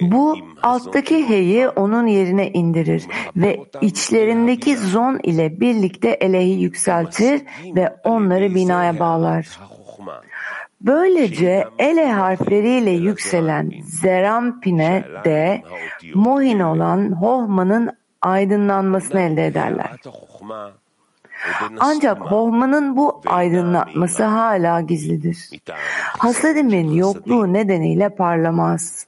Speaker 13: Bu alttaki heyi onun yerine indirir ve içlerindeki zon ile birlikte elehi yükseltir ve onları binaya bağlar. Böylece ele harfleriyle yükselen Zerampine de Mohin olan Hohman'ın aydınlanmasını elde ederler. Ancak Hohman'ın bu aydınlatması hala gizlidir. Hasadimin yokluğu nedeniyle parlamaz.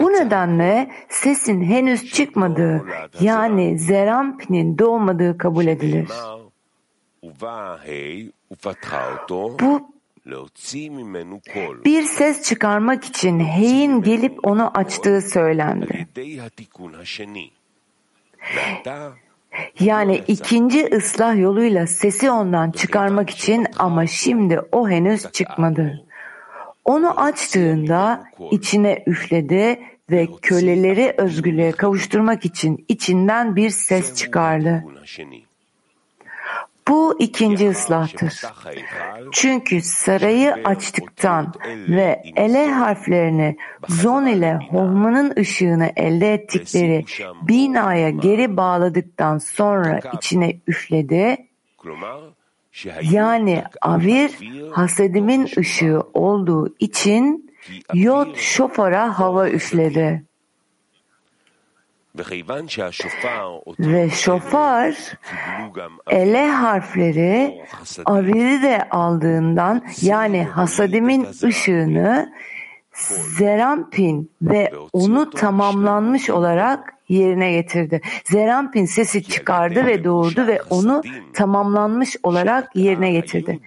Speaker 13: Bu nedenle sesin henüz çıkmadığı yani Zerampin'in doğmadığı kabul edilir. Bu bir ses çıkarmak için heyin gelip onu açtığı söylendi. Yani ikinci ıslah yoluyla sesi ondan çıkarmak için ama şimdi o henüz çıkmadı. Onu açtığında içine üfledi ve köleleri özgürlüğe kavuşturmak için içinden bir ses çıkardı. Bu ikinci ıslahtır. Çünkü sarayı açtıktan ve ele harflerini zon ile hohmanın ışığını elde ettikleri binaya geri bağladıktan sonra içine üfledi. Yani avir hasedimin ışığı olduğu için yod şofara hava üfledi. Ve şofar ele harfleri aviri de aldığından yani hasadimin ışığını Zerampin ve onu tamamlanmış olarak yerine getirdi. Zerampin sesi çıkardı ve doğurdu ve onu tamamlanmış olarak yerine getirdi.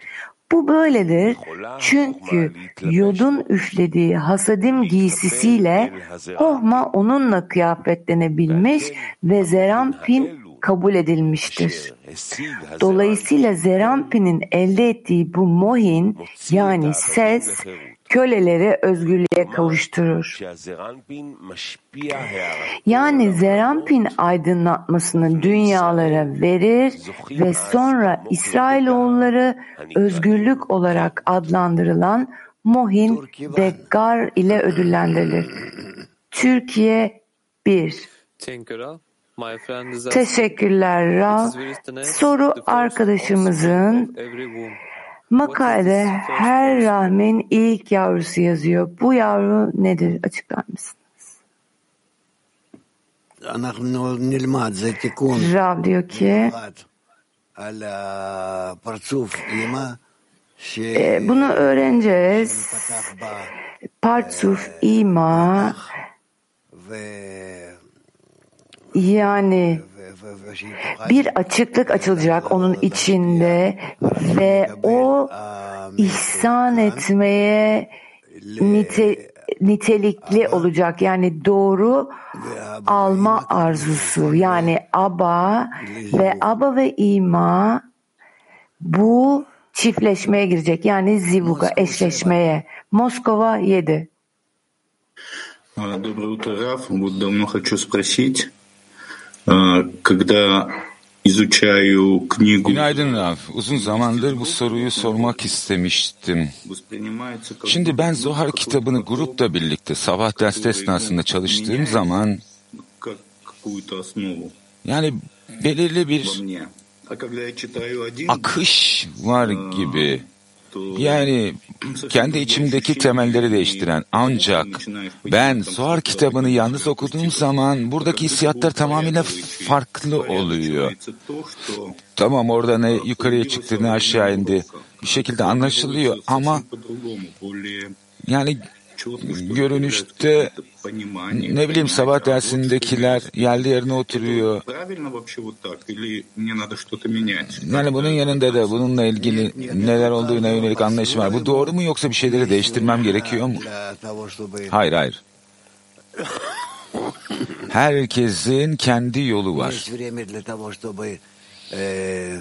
Speaker 13: Bu böyledir çünkü yodun üflediği hasadim giysisiyle Hohma onunla kıyafetlenebilmiş ve Zerampin kabul edilmiştir. Dolayısıyla Zerampin'in elde ettiği bu mohin yani ses köleleri özgürlüğe kavuşturur. Yani Zerampin aydınlatmasını dünyalara verir ve sonra İsrailoğulları özgürlük olarak adlandırılan Mohin Gar ile ödüllendirilir. Türkiye 1 Teşekkürler Rav. Soru arkadaşımızın Makalede her rahmin ilk yavrusu yazıyor. Bu yavru nedir? Açıklar mısınız? Rav diyor ki e, bunu öğreneceğiz. Partsuf, ima yani bir açıklık açılacak onun içinde ve o ihsan etmeye nite, nitelikli olacak. Yani doğru alma arzusu. Yani aba ve aba ve ima bu çiftleşmeye girecek. Yani zivuga, eşleşmeye. Moskova 7.
Speaker 16: Доброе утро, Раф. Вот давно хочу спросить, когда изучаю книгу...
Speaker 17: Günaydın Raf. Uzun zamandır bu soruyu sormak istemiştim. Şimdi ben Zohar kitabını grupla birlikte sabah ders esnasında çalıştığım zaman yani belirli bir akış var gibi. Yani kendi içimdeki temelleri değiştiren ancak ben Zohar kitabını yalnız okuduğum zaman buradaki hissiyatlar tamamıyla farklı oluyor. Tamam orada ne yukarıya çıktı ne aşağı indi bir şekilde anlaşılıyor ama yani görünüşte ne bileyim sabah dersindekiler yerli yerine oturuyor. Yani bunun yanında da bununla ilgili neler olduğuna yönelik anlayışım var. Bu doğru mu yoksa bir şeyleri değiştirmem gerekiyor mu? Hayır hayır. Herkesin kendi yolu var.
Speaker 3: Есть время для того, чтобы э,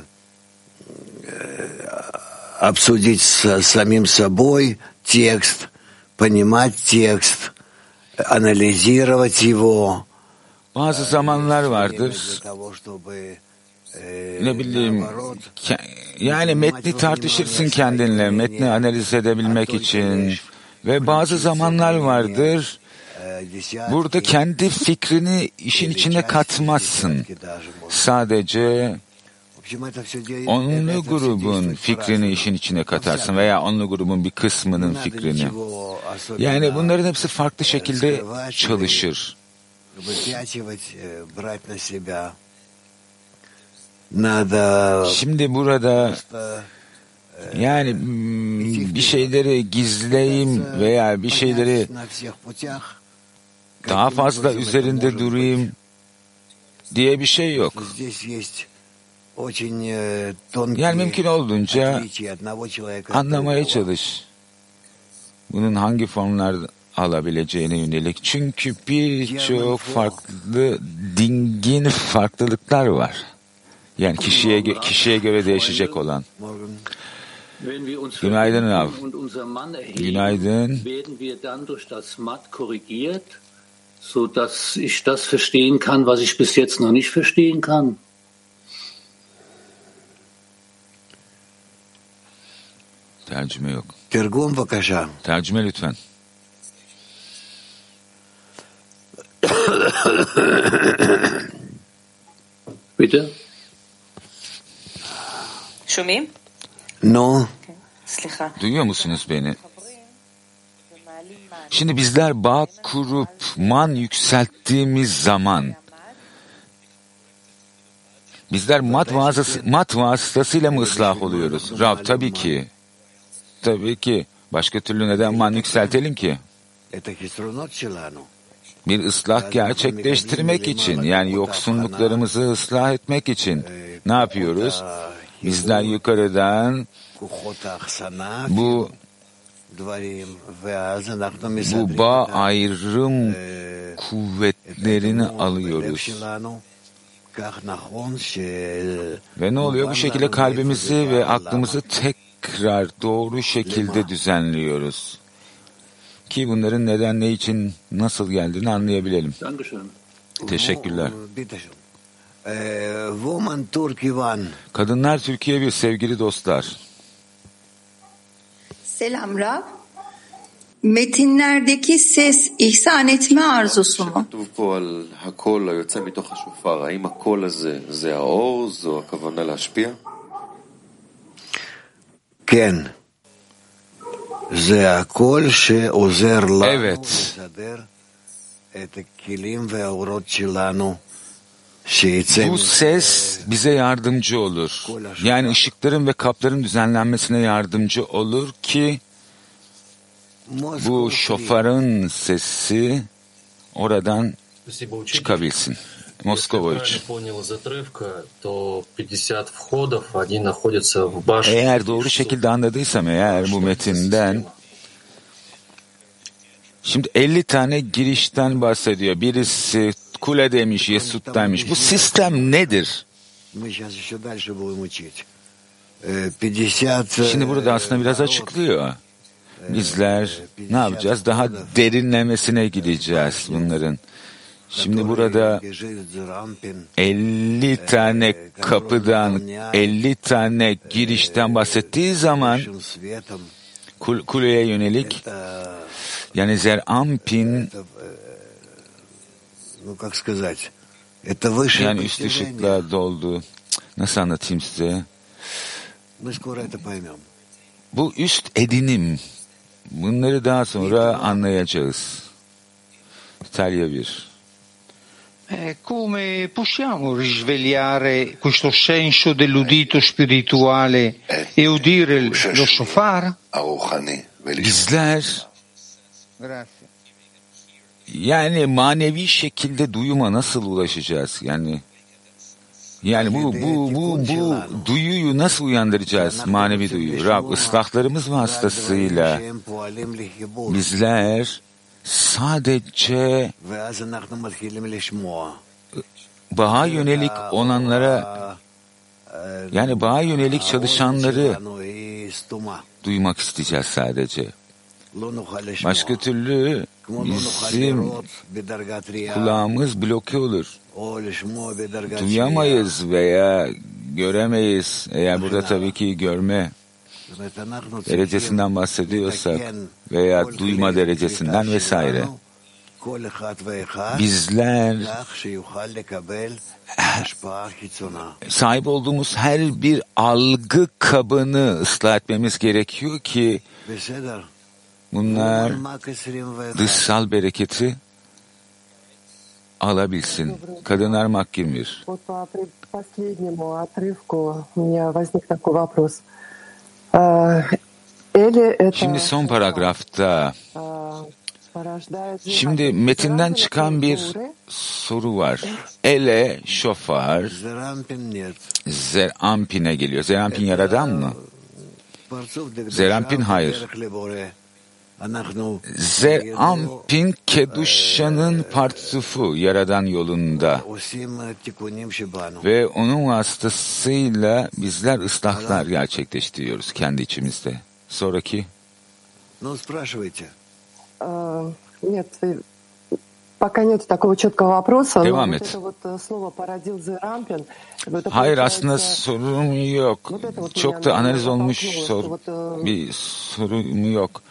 Speaker 3: обсудить с самим собой текст, понимать текст, анализировать его.
Speaker 17: Bazı zamanlar vardır.
Speaker 3: Для того, чтобы э,
Speaker 17: Ne bileyim ke- yani metni tartışırsın kendinle, metni analiz edebilmek için ve bazı zamanlar vardır. Burada kendi fikrini işin içine katmazsın. Sadece Onlu grubun fikrini işin içine katarsın veya onlu grubun bir kısmının fikrini. Yani bunların hepsi farklı şekilde çalışır. Şimdi burada yani hmm, bir şeyleri gizleyeyim veya bir şeyleri daha fazla üzerinde durayım diye bir şey yok. Yani mümkün olduğunca anlamaya çalış. Bunun hangi formlar alabileceğine yönelik. Çünkü birçok farklı dingin farklılıklar var. Yani kişiye kişiye göre değişecek olan. Günaydın Rav. Günaydın.
Speaker 18: so dass ich das verstehen kann, was ich bis jetzt noch nicht verstehen kann.
Speaker 17: Tercüme yok.
Speaker 3: Tergum bakasha.
Speaker 17: Tercüme lütfen.
Speaker 18: Bitte?
Speaker 3: Şumim?
Speaker 19: No.
Speaker 17: Duyuyor musunuz beni? Şimdi bizler bağ kurup man yükselttiğimiz zaman bizler mat, vasıtası, mat vasıtasıyla mı ıslah oluyoruz? Rab tabii ki. Tabii ki. Başka türlü neden man yükseltelim ki? Bir ıslah gerçekleştirmek için, yani yoksunluklarımızı ıslah etmek için ne yapıyoruz? Bizler yukarıdan bu bu bağ ayrım kuvvetlerini alıyoruz. Ve ne oluyor? Bu şekilde kalbimizi ve aklımızı tek tekrar doğru şekilde düzenliyoruz. Ki bunların neden, ne için, nasıl geldiğini anlayabilelim. Teşekkürler. Kadınlar Türkiye bir sevgili dostlar.
Speaker 20: Selam Rab. Metinlerdeki ses ihsan etme arzusu mu?
Speaker 3: Ken.
Speaker 17: Evet. Bu ses bize yardımcı olur. Yani ışıkların ve kapların düzenlenmesine yardımcı olur ki bu şofarın sesi oradan çıkabilsin.
Speaker 4: Moskovovich.
Speaker 17: Eğer doğru şekilde anladıysam eğer bu metinden Şimdi 50 tane girişten bahsediyor. Birisi kule demiş, Yesut demiş. Bu sistem nedir? Şimdi burada aslında biraz açıklıyor. Bizler ne yapacağız? Daha derinlemesine gideceğiz bunların. Şimdi burada 50 tane kapıdan, 50 tane girişten bahsettiği zaman kul kuleye yönelik yani Zerampin yani üst ışıkla doldu. Nasıl anlatayım size? Bu üst edinim. Bunları daha sonra anlayacağız. İtalya 1.
Speaker 12: Eh, come possiamo risvegliare questo senso dell'udito spirituale e udire lo shofar?
Speaker 17: Bizler yani manevi şekilde duyuma nasıl ulaşacağız? Yani yani bu bu bu bu duyuyu nasıl uyandıracağız? Manevi duyu. Rab ıslahlarımız vasıtasıyla bizler sadece bağa yönelik olanlara yani bağa yönelik çalışanları duymak isteyeceğiz sadece. Başka türlü bizim kulağımız bloke olur. Duyamayız veya göremeyiz. Eğer burada tabii ki görme derecesinden bahsediyorsak veya duyma derecesinden vesaire bizler sahip olduğumuz her bir algı kabını ıslah etmemiz gerekiyor ki bunlar dışsal bereketi alabilsin. Kadınlar
Speaker 21: mak 21.
Speaker 17: Şimdi son paragrafta Şimdi metinden çıkan bir soru var. Ele şofar Zerampin'e geliyor. Zerampin yaradan mı? Zerampin hayır. Zeampin Keduşa'nın partsufu Yaradan yolunda ve onun vasıtasıyla bizler ıslahlar gerçekleştiriyoruz kendi içimizde. Sonraki.
Speaker 21: Нет, пока нет такого четкого вопроса, но
Speaker 17: Devam
Speaker 21: вот
Speaker 17: et.
Speaker 21: это вот э, слово породил Зерампин. это
Speaker 17: Hayır
Speaker 21: получается-
Speaker 17: aslında sorum yok. Çok da analiz olmuş sor, bir sorum yok.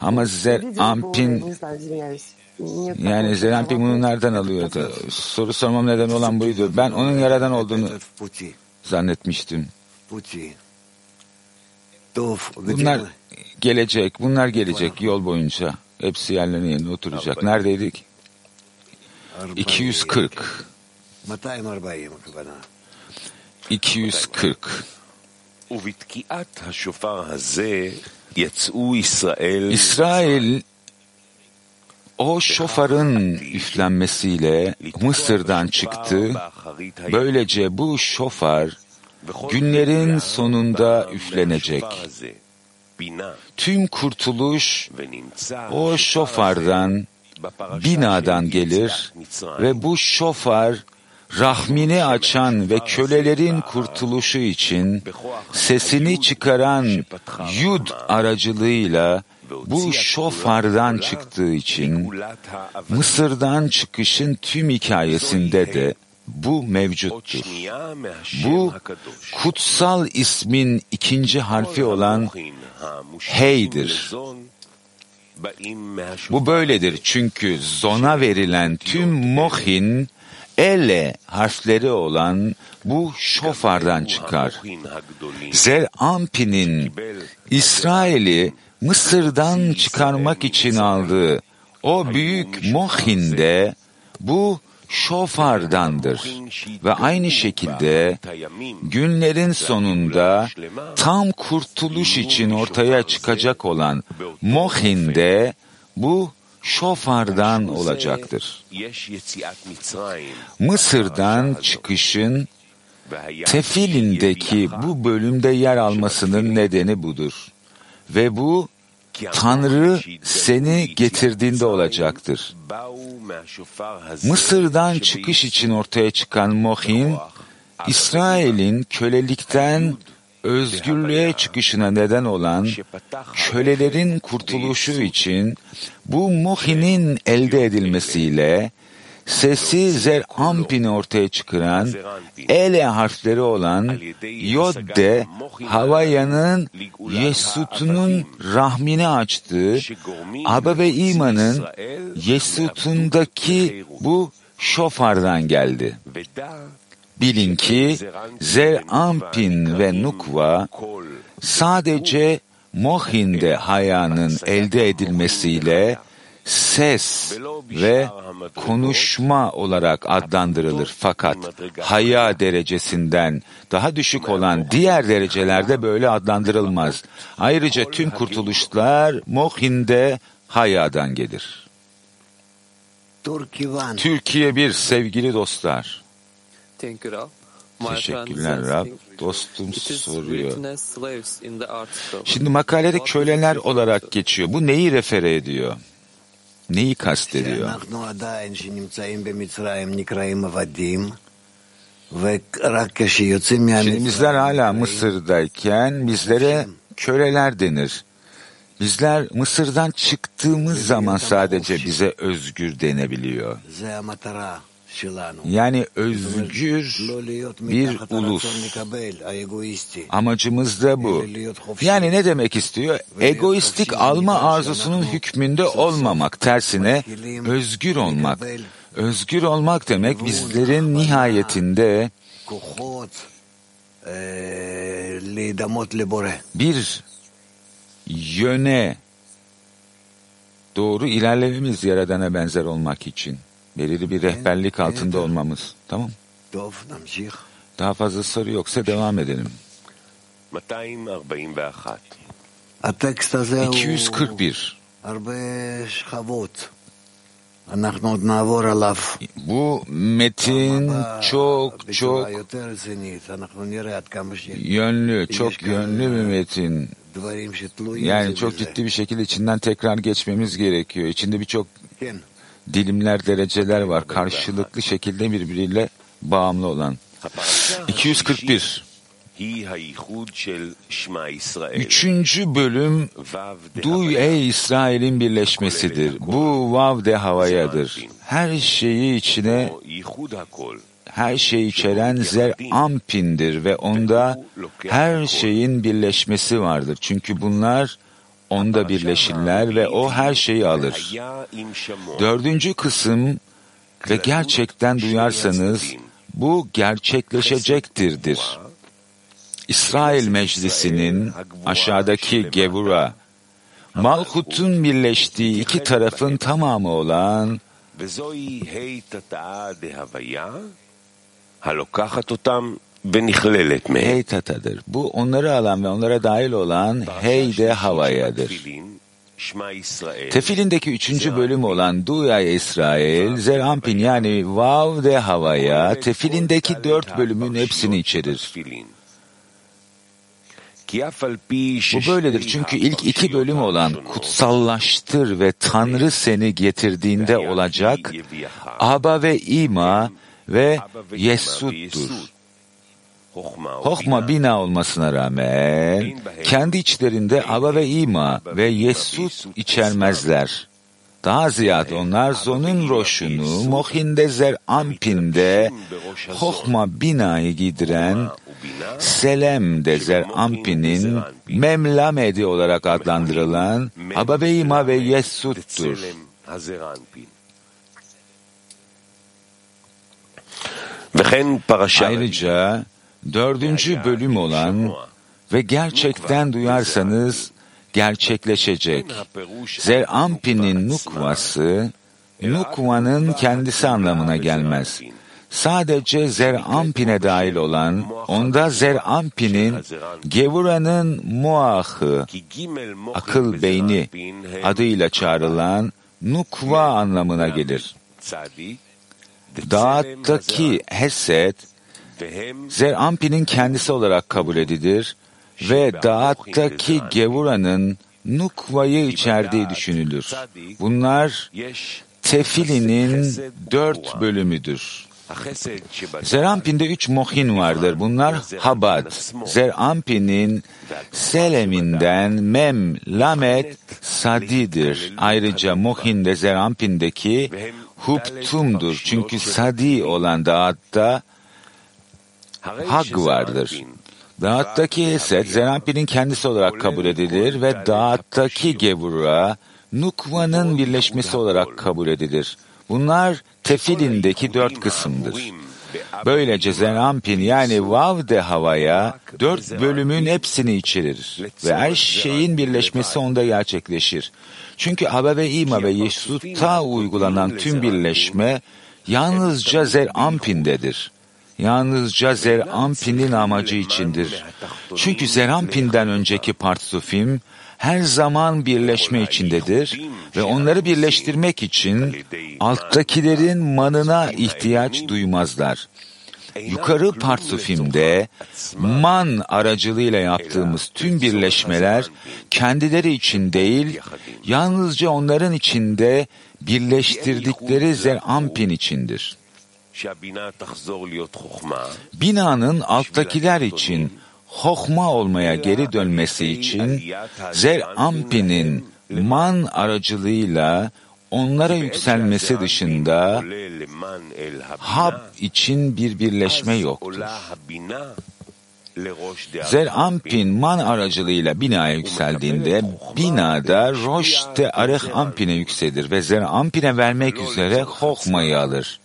Speaker 17: Ama
Speaker 21: Видимо,
Speaker 17: Zerampin
Speaker 21: не знаю, извиняюсь. Нет
Speaker 17: yani
Speaker 21: такого
Speaker 17: Zerampin bunu nereden alıyordu? Soru sormam neden olan buydu. Ben onun yaradan olduğunu
Speaker 3: в пути.
Speaker 17: zannetmiştim.
Speaker 3: пути. То, где
Speaker 17: Bunlar
Speaker 3: мы?
Speaker 17: gelecek, bunlar gelecek yol boyunca. Hepsi yerlerine yerine oturacak. Neredeydik? 240
Speaker 3: 240
Speaker 17: İsrail o şofarın üflenmesiyle Mısır'dan çıktı. Böylece bu şofar günlerin sonunda üflenecek. Tüm kurtuluş o şofardan binadan gelir ve bu şofar rahmini açan ve kölelerin kurtuluşu için sesini çıkaran yud aracılığıyla bu şofardan çıktığı için Mısır'dan çıkışın tüm hikayesinde de bu mevcuttur. Bu kutsal ismin ikinci harfi olan Hey'dir. Bu böyledir çünkü zona verilen tüm mohin ele harfleri olan bu şofardan çıkar. Zer Ampi'nin İsrail'i Mısır'dan çıkarmak için aldığı o büyük mohinde bu şofardandır. Ve aynı şekilde günlerin sonunda tam kurtuluş için ortaya çıkacak olan mohinde bu şofardan olacaktır. Mısır'dan çıkışın Tefilindeki bu bölümde yer almasının nedeni budur. Ve bu Tanrı seni getirdiğinde olacaktır. Mısır'dan çıkış için ortaya çıkan Mohim, İsrail'in kölelikten özgürlüğe çıkışına neden olan kölelerin kurtuluşu için bu Muhin'in elde edilmesiyle sesi zer ampini ortaya çıkaran ele harfleri olan Yodde Havaya'nın Yesut'unun rahmini açtığı Aba ve İman'ın Yesut'undaki bu şofardan geldi. Bilin ki Zer Ampin ve Nukva sadece Mohin'de hayanın elde edilmesiyle ses ve konuşma olarak adlandırılır. Fakat haya derecesinden daha düşük olan diğer derecelerde böyle adlandırılmaz. Ayrıca tüm kurtuluşlar Mohin'de hayadan gelir. Türkiye bir sevgili dostlar. Teşekkürler Rab. Dostum soruyor. Şimdi makalede köleler olarak geçiyor. Bu neyi refere ediyor? neyi kastediyor? Şimdi bizler hala Mısır'dayken bizlere köleler denir. Bizler Mısır'dan çıktığımız zaman sadece bize özgür denebiliyor. Yani özgür bir ulus. Amacımız da bu. Yani ne demek istiyor? Egoistik alma arzusunun hükmünde olmamak, tersine özgür olmak. Özgür olmak demek bizlerin nihayetinde bir yöne doğru ilerlememiz Yaradan'a benzer olmak için belirli bir rehberlik altında olmamız. Tamam. Daha fazla soru yoksa devam edelim.
Speaker 2: 241
Speaker 17: bu metin çok çok yönlü, çok yönlü bir metin. Yani çok ciddi bir şekilde içinden tekrar geçmemiz gerekiyor. İçinde birçok dilimler, dereceler var. Karşılıklı şekilde birbiriyle bağımlı olan. 241 Üçüncü bölüm Duy ey İsrail'in birleşmesidir. Bu vav de havayadır. Her şeyi içine her şeyi içeren zer ampindir ve onda her şeyin birleşmesi vardır. Çünkü bunlar onda birleşirler ve o her şeyi alır. Dördüncü kısım ve gerçekten duyarsanız bu gerçekleşecektirdir. İsrail Meclisi'nin aşağıdaki Gevura, Malkut'un birleştiği iki tarafın tamamı olan
Speaker 2: Hey
Speaker 17: tatadır. Bu onları alan ve onlara dahil olan
Speaker 2: hey de havayadır.
Speaker 17: Tefilindeki üçüncü bölüm olan Duya İsrail, Zerampin yani Vav de Havaya, tefilindeki dört bölümün hepsini içerir. Bu böyledir çünkü ilk iki bölüm olan kutsallaştır ve Tanrı seni getirdiğinde olacak Aba ve İma ve Yesud'dur. Hokma bina. olmasına rağmen kendi içlerinde ava ve ima ve yesut içermezler. Daha ziyade onlar zonun roşunu mohinde zer ampinde hokma binayı giydiren Selem Dezer Ampi'nin Memlamedi olarak adlandırılan Ababeyma ve
Speaker 2: Yesut'tur.
Speaker 17: Ayrıca dördüncü bölüm olan ve gerçekten duyarsanız gerçekleşecek. Zerampin'in nukvası, nukvanın kendisi anlamına gelmez. Sadece Zerampin'e dahil olan, onda Zerampin'in Gevura'nın muahı, akıl beyni adıyla çağrılan nukva anlamına gelir. Dağıttaki Hesed, Zerampin'in kendisi olarak kabul edilir ve Dağıttaki Gevura'nın Nukva'yı içerdiği düşünülür. Bunlar Tefili'nin dört bölümüdür. Zerampin'de üç mohin vardır. Bunlar Habad. Zerampin'in Selem'inden Mem, Lamet, Sadi'dir. Ayrıca Mohin'de Zerampin'deki Huptum'dur. Çünkü Sadi olan Dağıt'ta Hag vardır. Dağıttaki Esed, Zerampin'in kendisi olarak kabul edilir ve Dağıttaki Gevura, Nukva'nın birleşmesi olarak kabul edilir. Bunlar Tefilindeki dört kısımdır. Böylece Zerampin yani Vav de havaya dört bölümün hepsini içerir ve her şeyin birleşmesi onda gerçekleşir. Çünkü Aba ve İma ve Yesut'a uygulanan tüm birleşme yalnızca Zerampin'dedir. Yalnızca Zerampin'in amacı içindir. Çünkü Zerampin'den önceki Partsufim her zaman birleşme içindedir ve onları birleştirmek için alttakilerin manına ihtiyaç duymazlar. Yukarı Partsufim'de man aracılığıyla yaptığımız tüm birleşmeler kendileri için değil, yalnızca onların içinde birleştirdikleri Zerampin içindir. Binanın alttakiler için hokma olmaya geri dönmesi için Zerampin'in man aracılığıyla onlara yükselmesi dışında Hab için bir birleşme yoktur. Zerampin man aracılığıyla binaya yükseldiğinde binada Roşte Areh Ampin'e yükselir ve Zerampin'e vermek üzere Hokma'yı alır.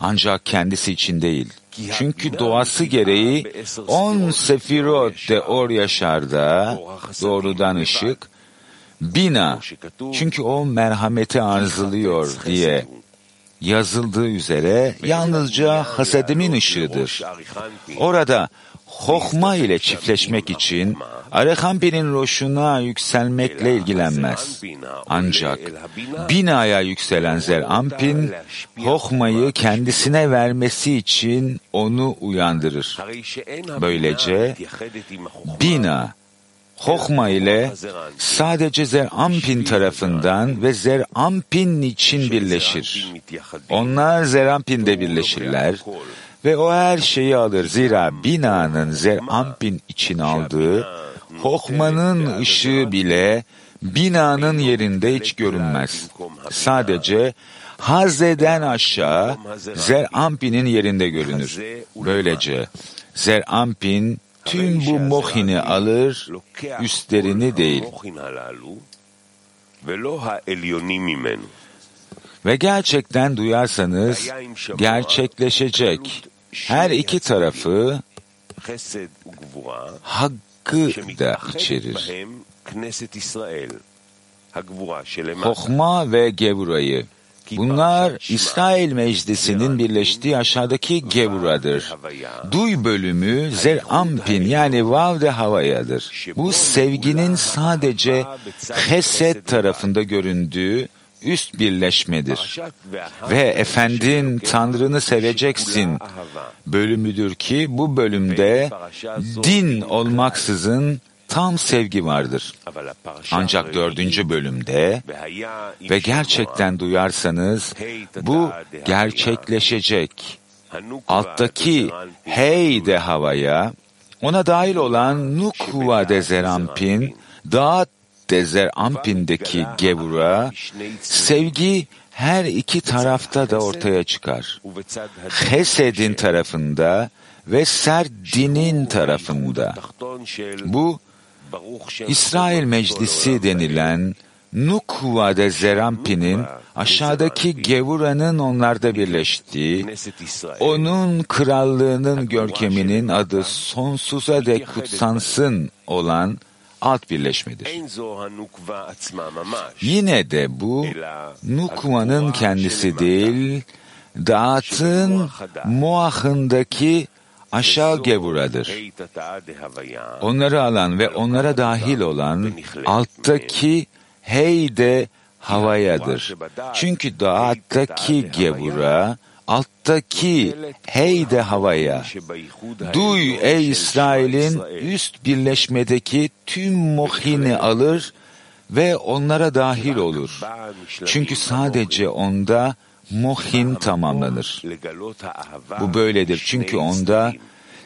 Speaker 17: Ancak kendisi için değil. Çünkü doğası gereği on sefirot de or yaşarda doğrudan ışık, bina çünkü o merhameti arzuluyor diye yazıldığı üzere yalnızca hasedimin ışığıdır. Orada Hokma ile çiftleşmek için Arehampi'nin roşuna yükselmekle ilgilenmez. Ancak binaya yükselen Zerampin, Hokma'yı kendisine vermesi için onu uyandırır. Böylece bina, Hokma ile sadece Zerampin tarafından ve Zerampin için birleşir. Onlar Zerampin'de birleşirler ve o her şeyi alır. Zira binanın Zerampin için aldığı Hokma'nın ışığı bile binanın yerinde hiç görünmez. Sadece Hazre'den aşağı Zerampin'in yerinde görünür. Böylece Zerampin tüm bu mohini alır, üstlerini değil. Ve gerçekten duyarsanız gerçekleşecek her iki tarafı hakkı da içerir. Hokma ve Gevura'yı. Bunlar İsrail Meclisi'nin birleştiği aşağıdaki Gevura'dır. Duy bölümü Zerampin yani Vavde Havaya'dır. Bu sevginin sadece Hesed tarafında göründüğü üst birleşmedir. Ve efendin Tanrını seveceksin bölümüdür ki bu bölümde din olmaksızın tam sevgi vardır. Ancak dördüncü bölümde ve gerçekten duyarsanız bu gerçekleşecek. Alttaki hey de havaya ona dahil olan Nukva de Zerampin, Dağıt Dezer Ampin'deki Gevura, sevgi her iki tarafta da ortaya çıkar. Hesed'in tarafında ve Serdin'in tarafında. Bu, İsrail Meclisi denilen Nukva'da Zerampin'in aşağıdaki Gevura'nın onlarda birleştiği, onun krallığının görkeminin adı sonsuza dek kutsansın olan alt birleşmedir. Yine de bu Nukva'nın kendisi değil, Dağıt'ın muahındaki aşağı gevuradır. Onları alan ve onlara dahil olan alttaki hey de havayadır. Çünkü dağıttaki gevura alttaki hey de havaya. Duy ey İsrail'in üst birleşmedeki tüm mohini alır ve onlara dahil olur. Çünkü sadece onda mohin tamamlanır. Bu böyledir çünkü onda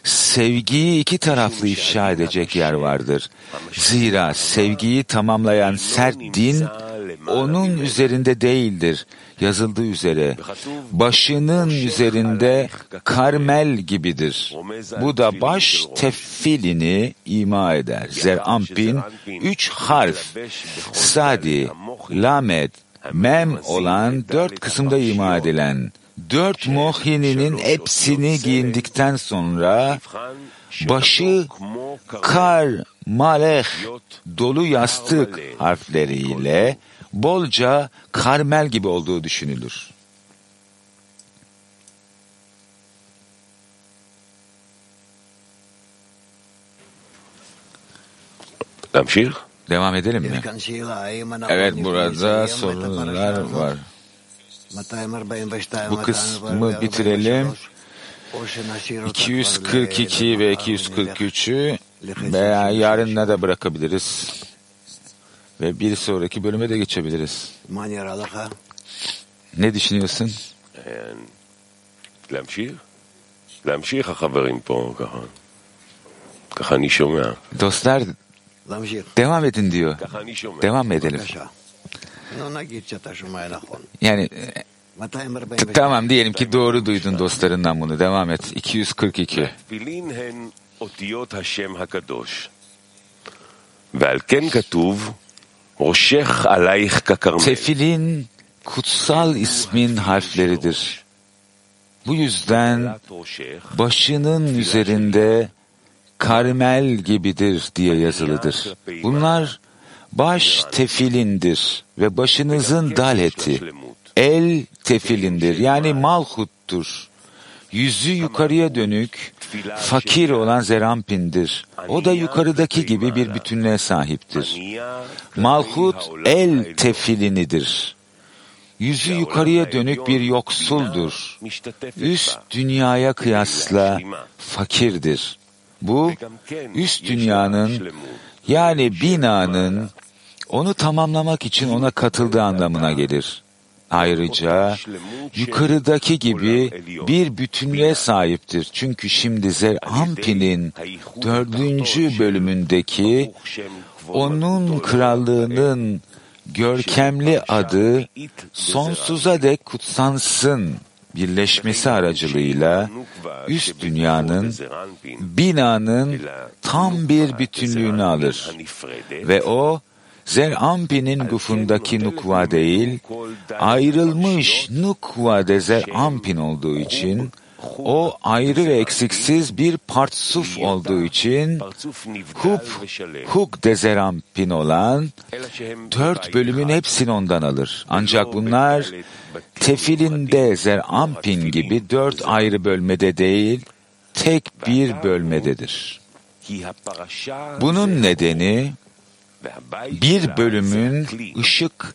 Speaker 17: sevgiyi iki taraflı ifşa edecek yer vardır. Zira sevgiyi tamamlayan sert din onun üzerinde değildir. Yazıldığı üzere başının üzerinde karmel gibidir. Bu da baş teffilini ima eder. Zerampin üç harf sadi, lamed, mem olan dört kısımda ima edilen dört mohininin hepsini giyindikten sonra başı kar, maleh, dolu yastık harfleriyle bolca Karmel gibi olduğu düşünülür.
Speaker 2: Tamşir.
Speaker 17: Devam edelim mi? Evet burada sorular var. Bu kısmı bitirelim. 242 ve 243'ü veya yarınına da bırakabiliriz. Ve bir sonraki bölüme de geçebiliriz. Ne düşünüyorsun?
Speaker 2: להמשיך? להמשיך החברים פה ככה. ככה אני שומע.
Speaker 17: Dostlar devam edin diyor. Devam edelim. Yani e, tamam diyelim ki doğru duydun dostlarından bunu. Devam et. 242.
Speaker 2: תפילין הן אותיות השם הקדוש. ועל כן כתוב, ראשך עלייך ככרמל.
Speaker 17: Tefilin kutsal ismin harfleridir. Bu yüzden başının üzerinde karmel gibidir diye yazılıdır. Bunlar baş tefilindir ve başınızın dal eti. El tefilindir yani malhuttur. Yüzü yukarıya dönük, fakir olan Zerampin'dir. O da yukarıdaki gibi bir bütünlüğe sahiptir. Malhut el tefilinidir. Yüzü yukarıya dönük bir yoksuldur. Üst dünyaya kıyasla fakirdir. Bu üst dünyanın yani binanın onu tamamlamak için ona katıldığı anlamına gelir. Ayrıca yukarıdaki gibi bir bütünlüğe sahiptir. Çünkü şimdi Zer Ampi'nin dördüncü bölümündeki onun krallığının görkemli adı sonsuza dek kutsansın birleşmesi aracılığıyla üst dünyanın binanın tam bir bütünlüğünü alır ve o Zer Ampi'nin gufundaki nukva değil, ayrılmış nukva de Zer Ampin olduğu için, o ayrı ve eksiksiz bir partsuf olduğu için, Hup, Huk de Zer Ampin olan dört bölümün hepsini ondan alır. Ancak bunlar tefilinde Zer Ampin gibi dört ayrı bölmede değil, tek bir bölmededir. Bunun nedeni, bir bölümün ışık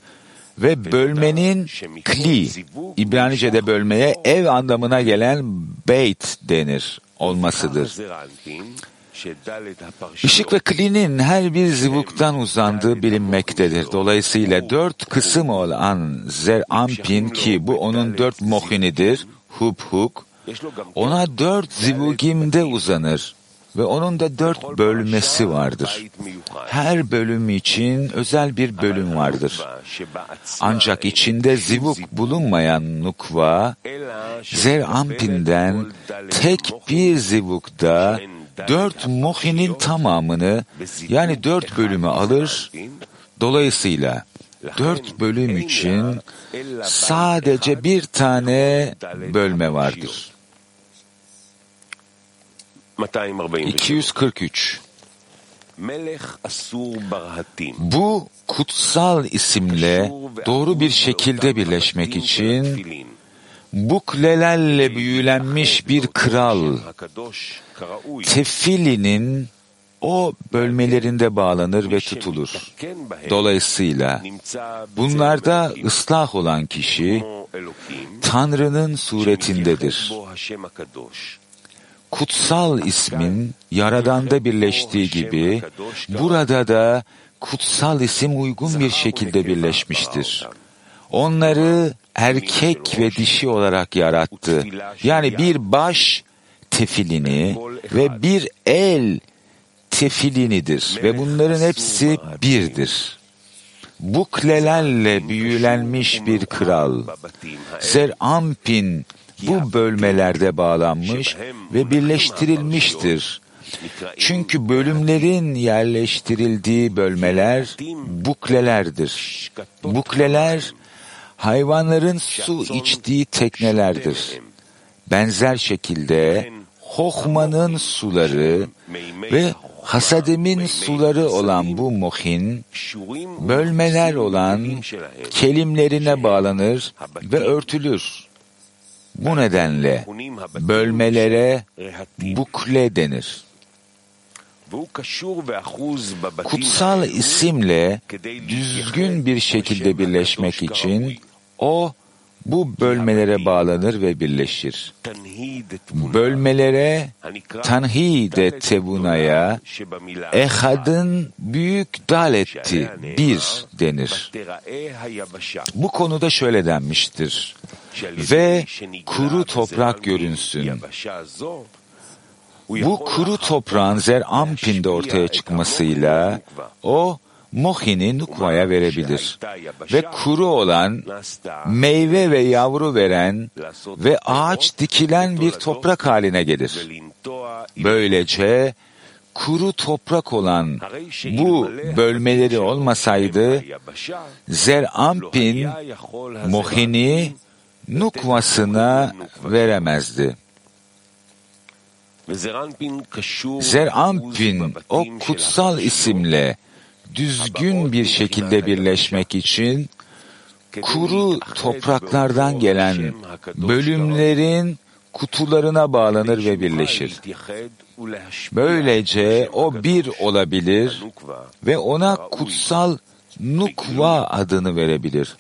Speaker 17: ve bölmenin kli, İbranice'de bölmeye ev anlamına gelen beyt denir olmasıdır. Işık ve klinin her bir zivuktan uzandığı bilinmektedir. Dolayısıyla dört kısım olan Zer Ampin ki bu onun dört mohinidir, hub huk, ona dört zivugimde uzanır ve onun da dört bölmesi vardır. Her bölüm için özel bir bölüm vardır. Ancak içinde zivuk bulunmayan nukva, Zer Ampin'den tek bir zivukta dört mohinin tamamını yani dört bölümü alır. Dolayısıyla dört bölüm için sadece bir tane bölme vardır. 243 Bu kutsal isimle doğru bir şekilde birleşmek için buklelerle büyülenmiş bir kral tefilinin o bölmelerinde bağlanır ve tutulur. Dolayısıyla bunlarda ıslah olan kişi Tanrı'nın suretindedir. Kutsal ismin Yaradan'da birleştiği gibi burada da kutsal isim uygun bir şekilde birleşmiştir. Onları erkek ve dişi olarak yarattı. Yani bir baş tefilini ve bir el tefilinidir ve bunların hepsi birdir. Buklelerle büyülenmiş bir kral, Zer Ampin bu bölmelerde bağlanmış ve birleştirilmiştir. Çünkü bölümlerin yerleştirildiği bölmeler buklelerdir. Bukleler hayvanların su içtiği teknelerdir. Benzer şekilde Hohma'nın suları ve Hasadim'in suları olan bu mohin, bölmeler olan kelimlerine bağlanır ve örtülür. Bu nedenle bölmelere bukle denir. Kutsal isimle düzgün bir şekilde birleşmek için o bu bölmelere bağlanır ve birleşir. Bölmelere tanhide tebunaya ehadın büyük daletti bir denir. Bu konuda şöyle denmiştir. Ve kuru toprak görünsün. Bu kuru toprağın zer ampinde ortaya çıkmasıyla o Mohin'i Nukva'ya verebilir. Ve kuru olan, meyve ve yavru veren ve ağaç dikilen bir toprak haline gelir. Böylece kuru toprak olan bu bölmeleri olmasaydı, Zer Ampin Mohin'i Nukvasına veremezdi. Zerampin o kutsal isimle düzgün bir şekilde birleşmek için kuru topraklardan gelen bölümlerin kutularına bağlanır ve birleşir. Böylece o bir olabilir ve ona kutsal Nukva adını verebilir.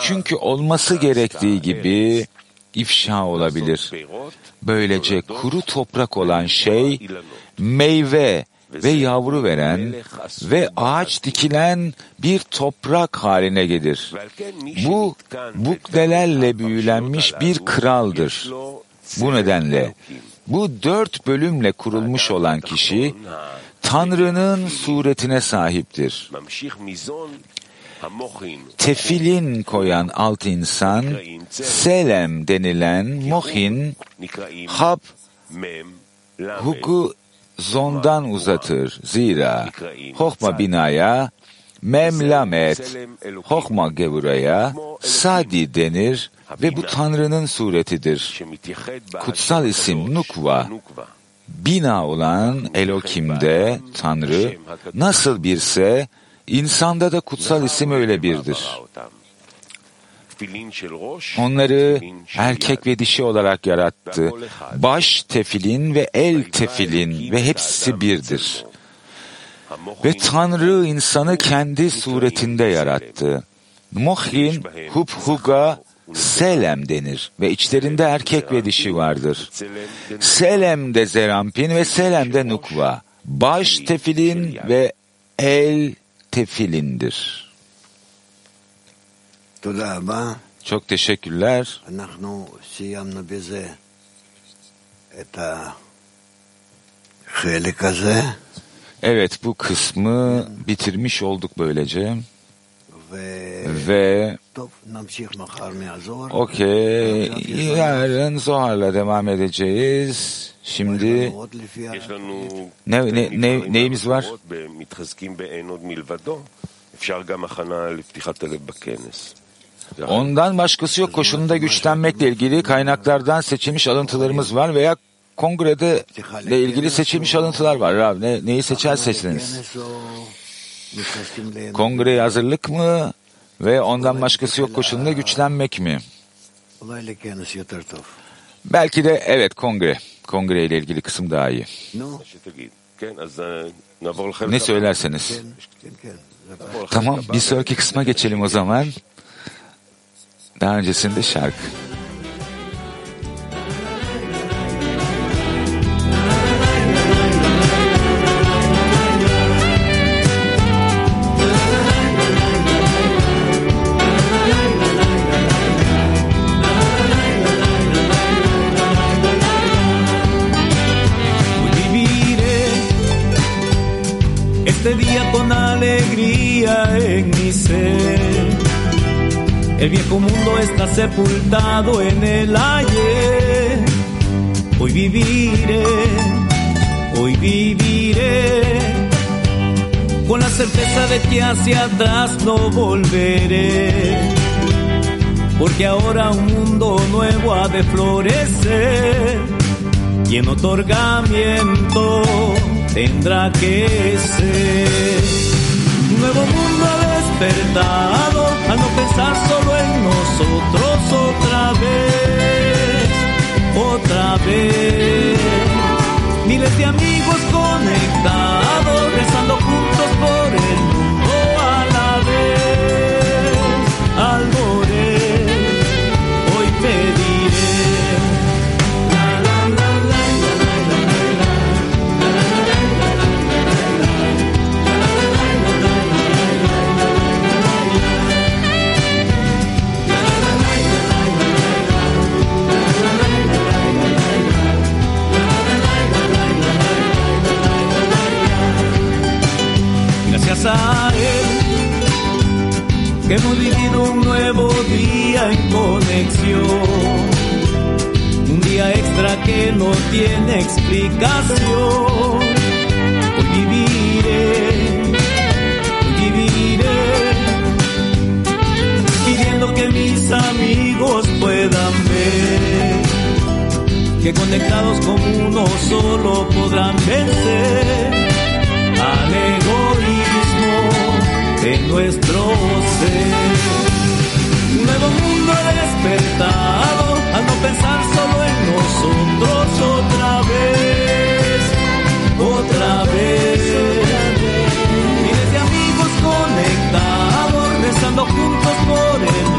Speaker 17: Çünkü olması gerektiği gibi ifşa olabilir. Böylece kuru toprak olan şey meyve ve yavru veren ve ağaç dikilen bir toprak haline gelir. Bu buklelerle büyülenmiş bir kraldır. Bu nedenle bu dört bölümle kurulmuş olan kişi Tanrı'nın suretine sahiptir. Tefilin koyan alt insan, Selem denilen Mohin, Hab, Huku zondan uzatır. Zira Hokma binaya, Mem lamet, Hokma gevuraya, Sadi denir ve bu Tanrı'nın suretidir. Kutsal isim Nukva, bina olan Elokim'de Tanrı nasıl birse insanda da kutsal isim öyle birdir. Onları erkek ve dişi olarak yarattı. Baş tefilin ve el tefilin ve hepsi birdir. Ve Tanrı insanı kendi suretinde yarattı. Mohin, hubhuga, Selem denir ve içlerinde erkek ve dişi vardır. Selem de Zerampin ve Selem de Nukva. Baş tefilin ve el tefilindir. Çok teşekkürler. Evet bu kısmı bitirmiş olduk böylece. Ve okey yarın Zohar'la devam edeceğiz. Şimdi ne, ne, ne, neyimiz var? Ondan başkası yok koşulunda güçlenmekle ilgili kaynaklardan seçilmiş alıntılarımız var veya kongrede ile ilgili seçilmiş alıntılar var. Rav, ne, neyi seçer seçsiniz? Kongreye hazırlık mı ve ondan başkası yok koşulunda güçlenmek mi? Belki de evet kongre. Kongre ile ilgili kısım daha iyi. Ne söylerseniz. Tamam bir sonraki kısma geçelim o zaman. Daha öncesinde şarkı.
Speaker 22: este día con alegría en mi ser. El viejo mundo está sepultado en el ayer. Hoy viviré, hoy viviré, con la certeza de que hacia atrás no volveré. porque ahora un mundo nuevo ha de florecer y en otorgamiento tendrá que ser. Un nuevo mundo ha despertado al no pensar solo en nosotros otra vez, otra vez. Miles de amigos conectados, rezando juntos por el Que hemos vivido un nuevo día en conexión. Un día extra que no tiene explicación. Hoy viviré, hoy viviré, pidiendo que mis amigos puedan ver que conectados como uno solo podrán vencer al egoísmo en nuestro ser. un Nuevo mundo despertado al no pensar solo en nosotros otra vez, otra vez. Miles de amigos conectados, rezando juntos por el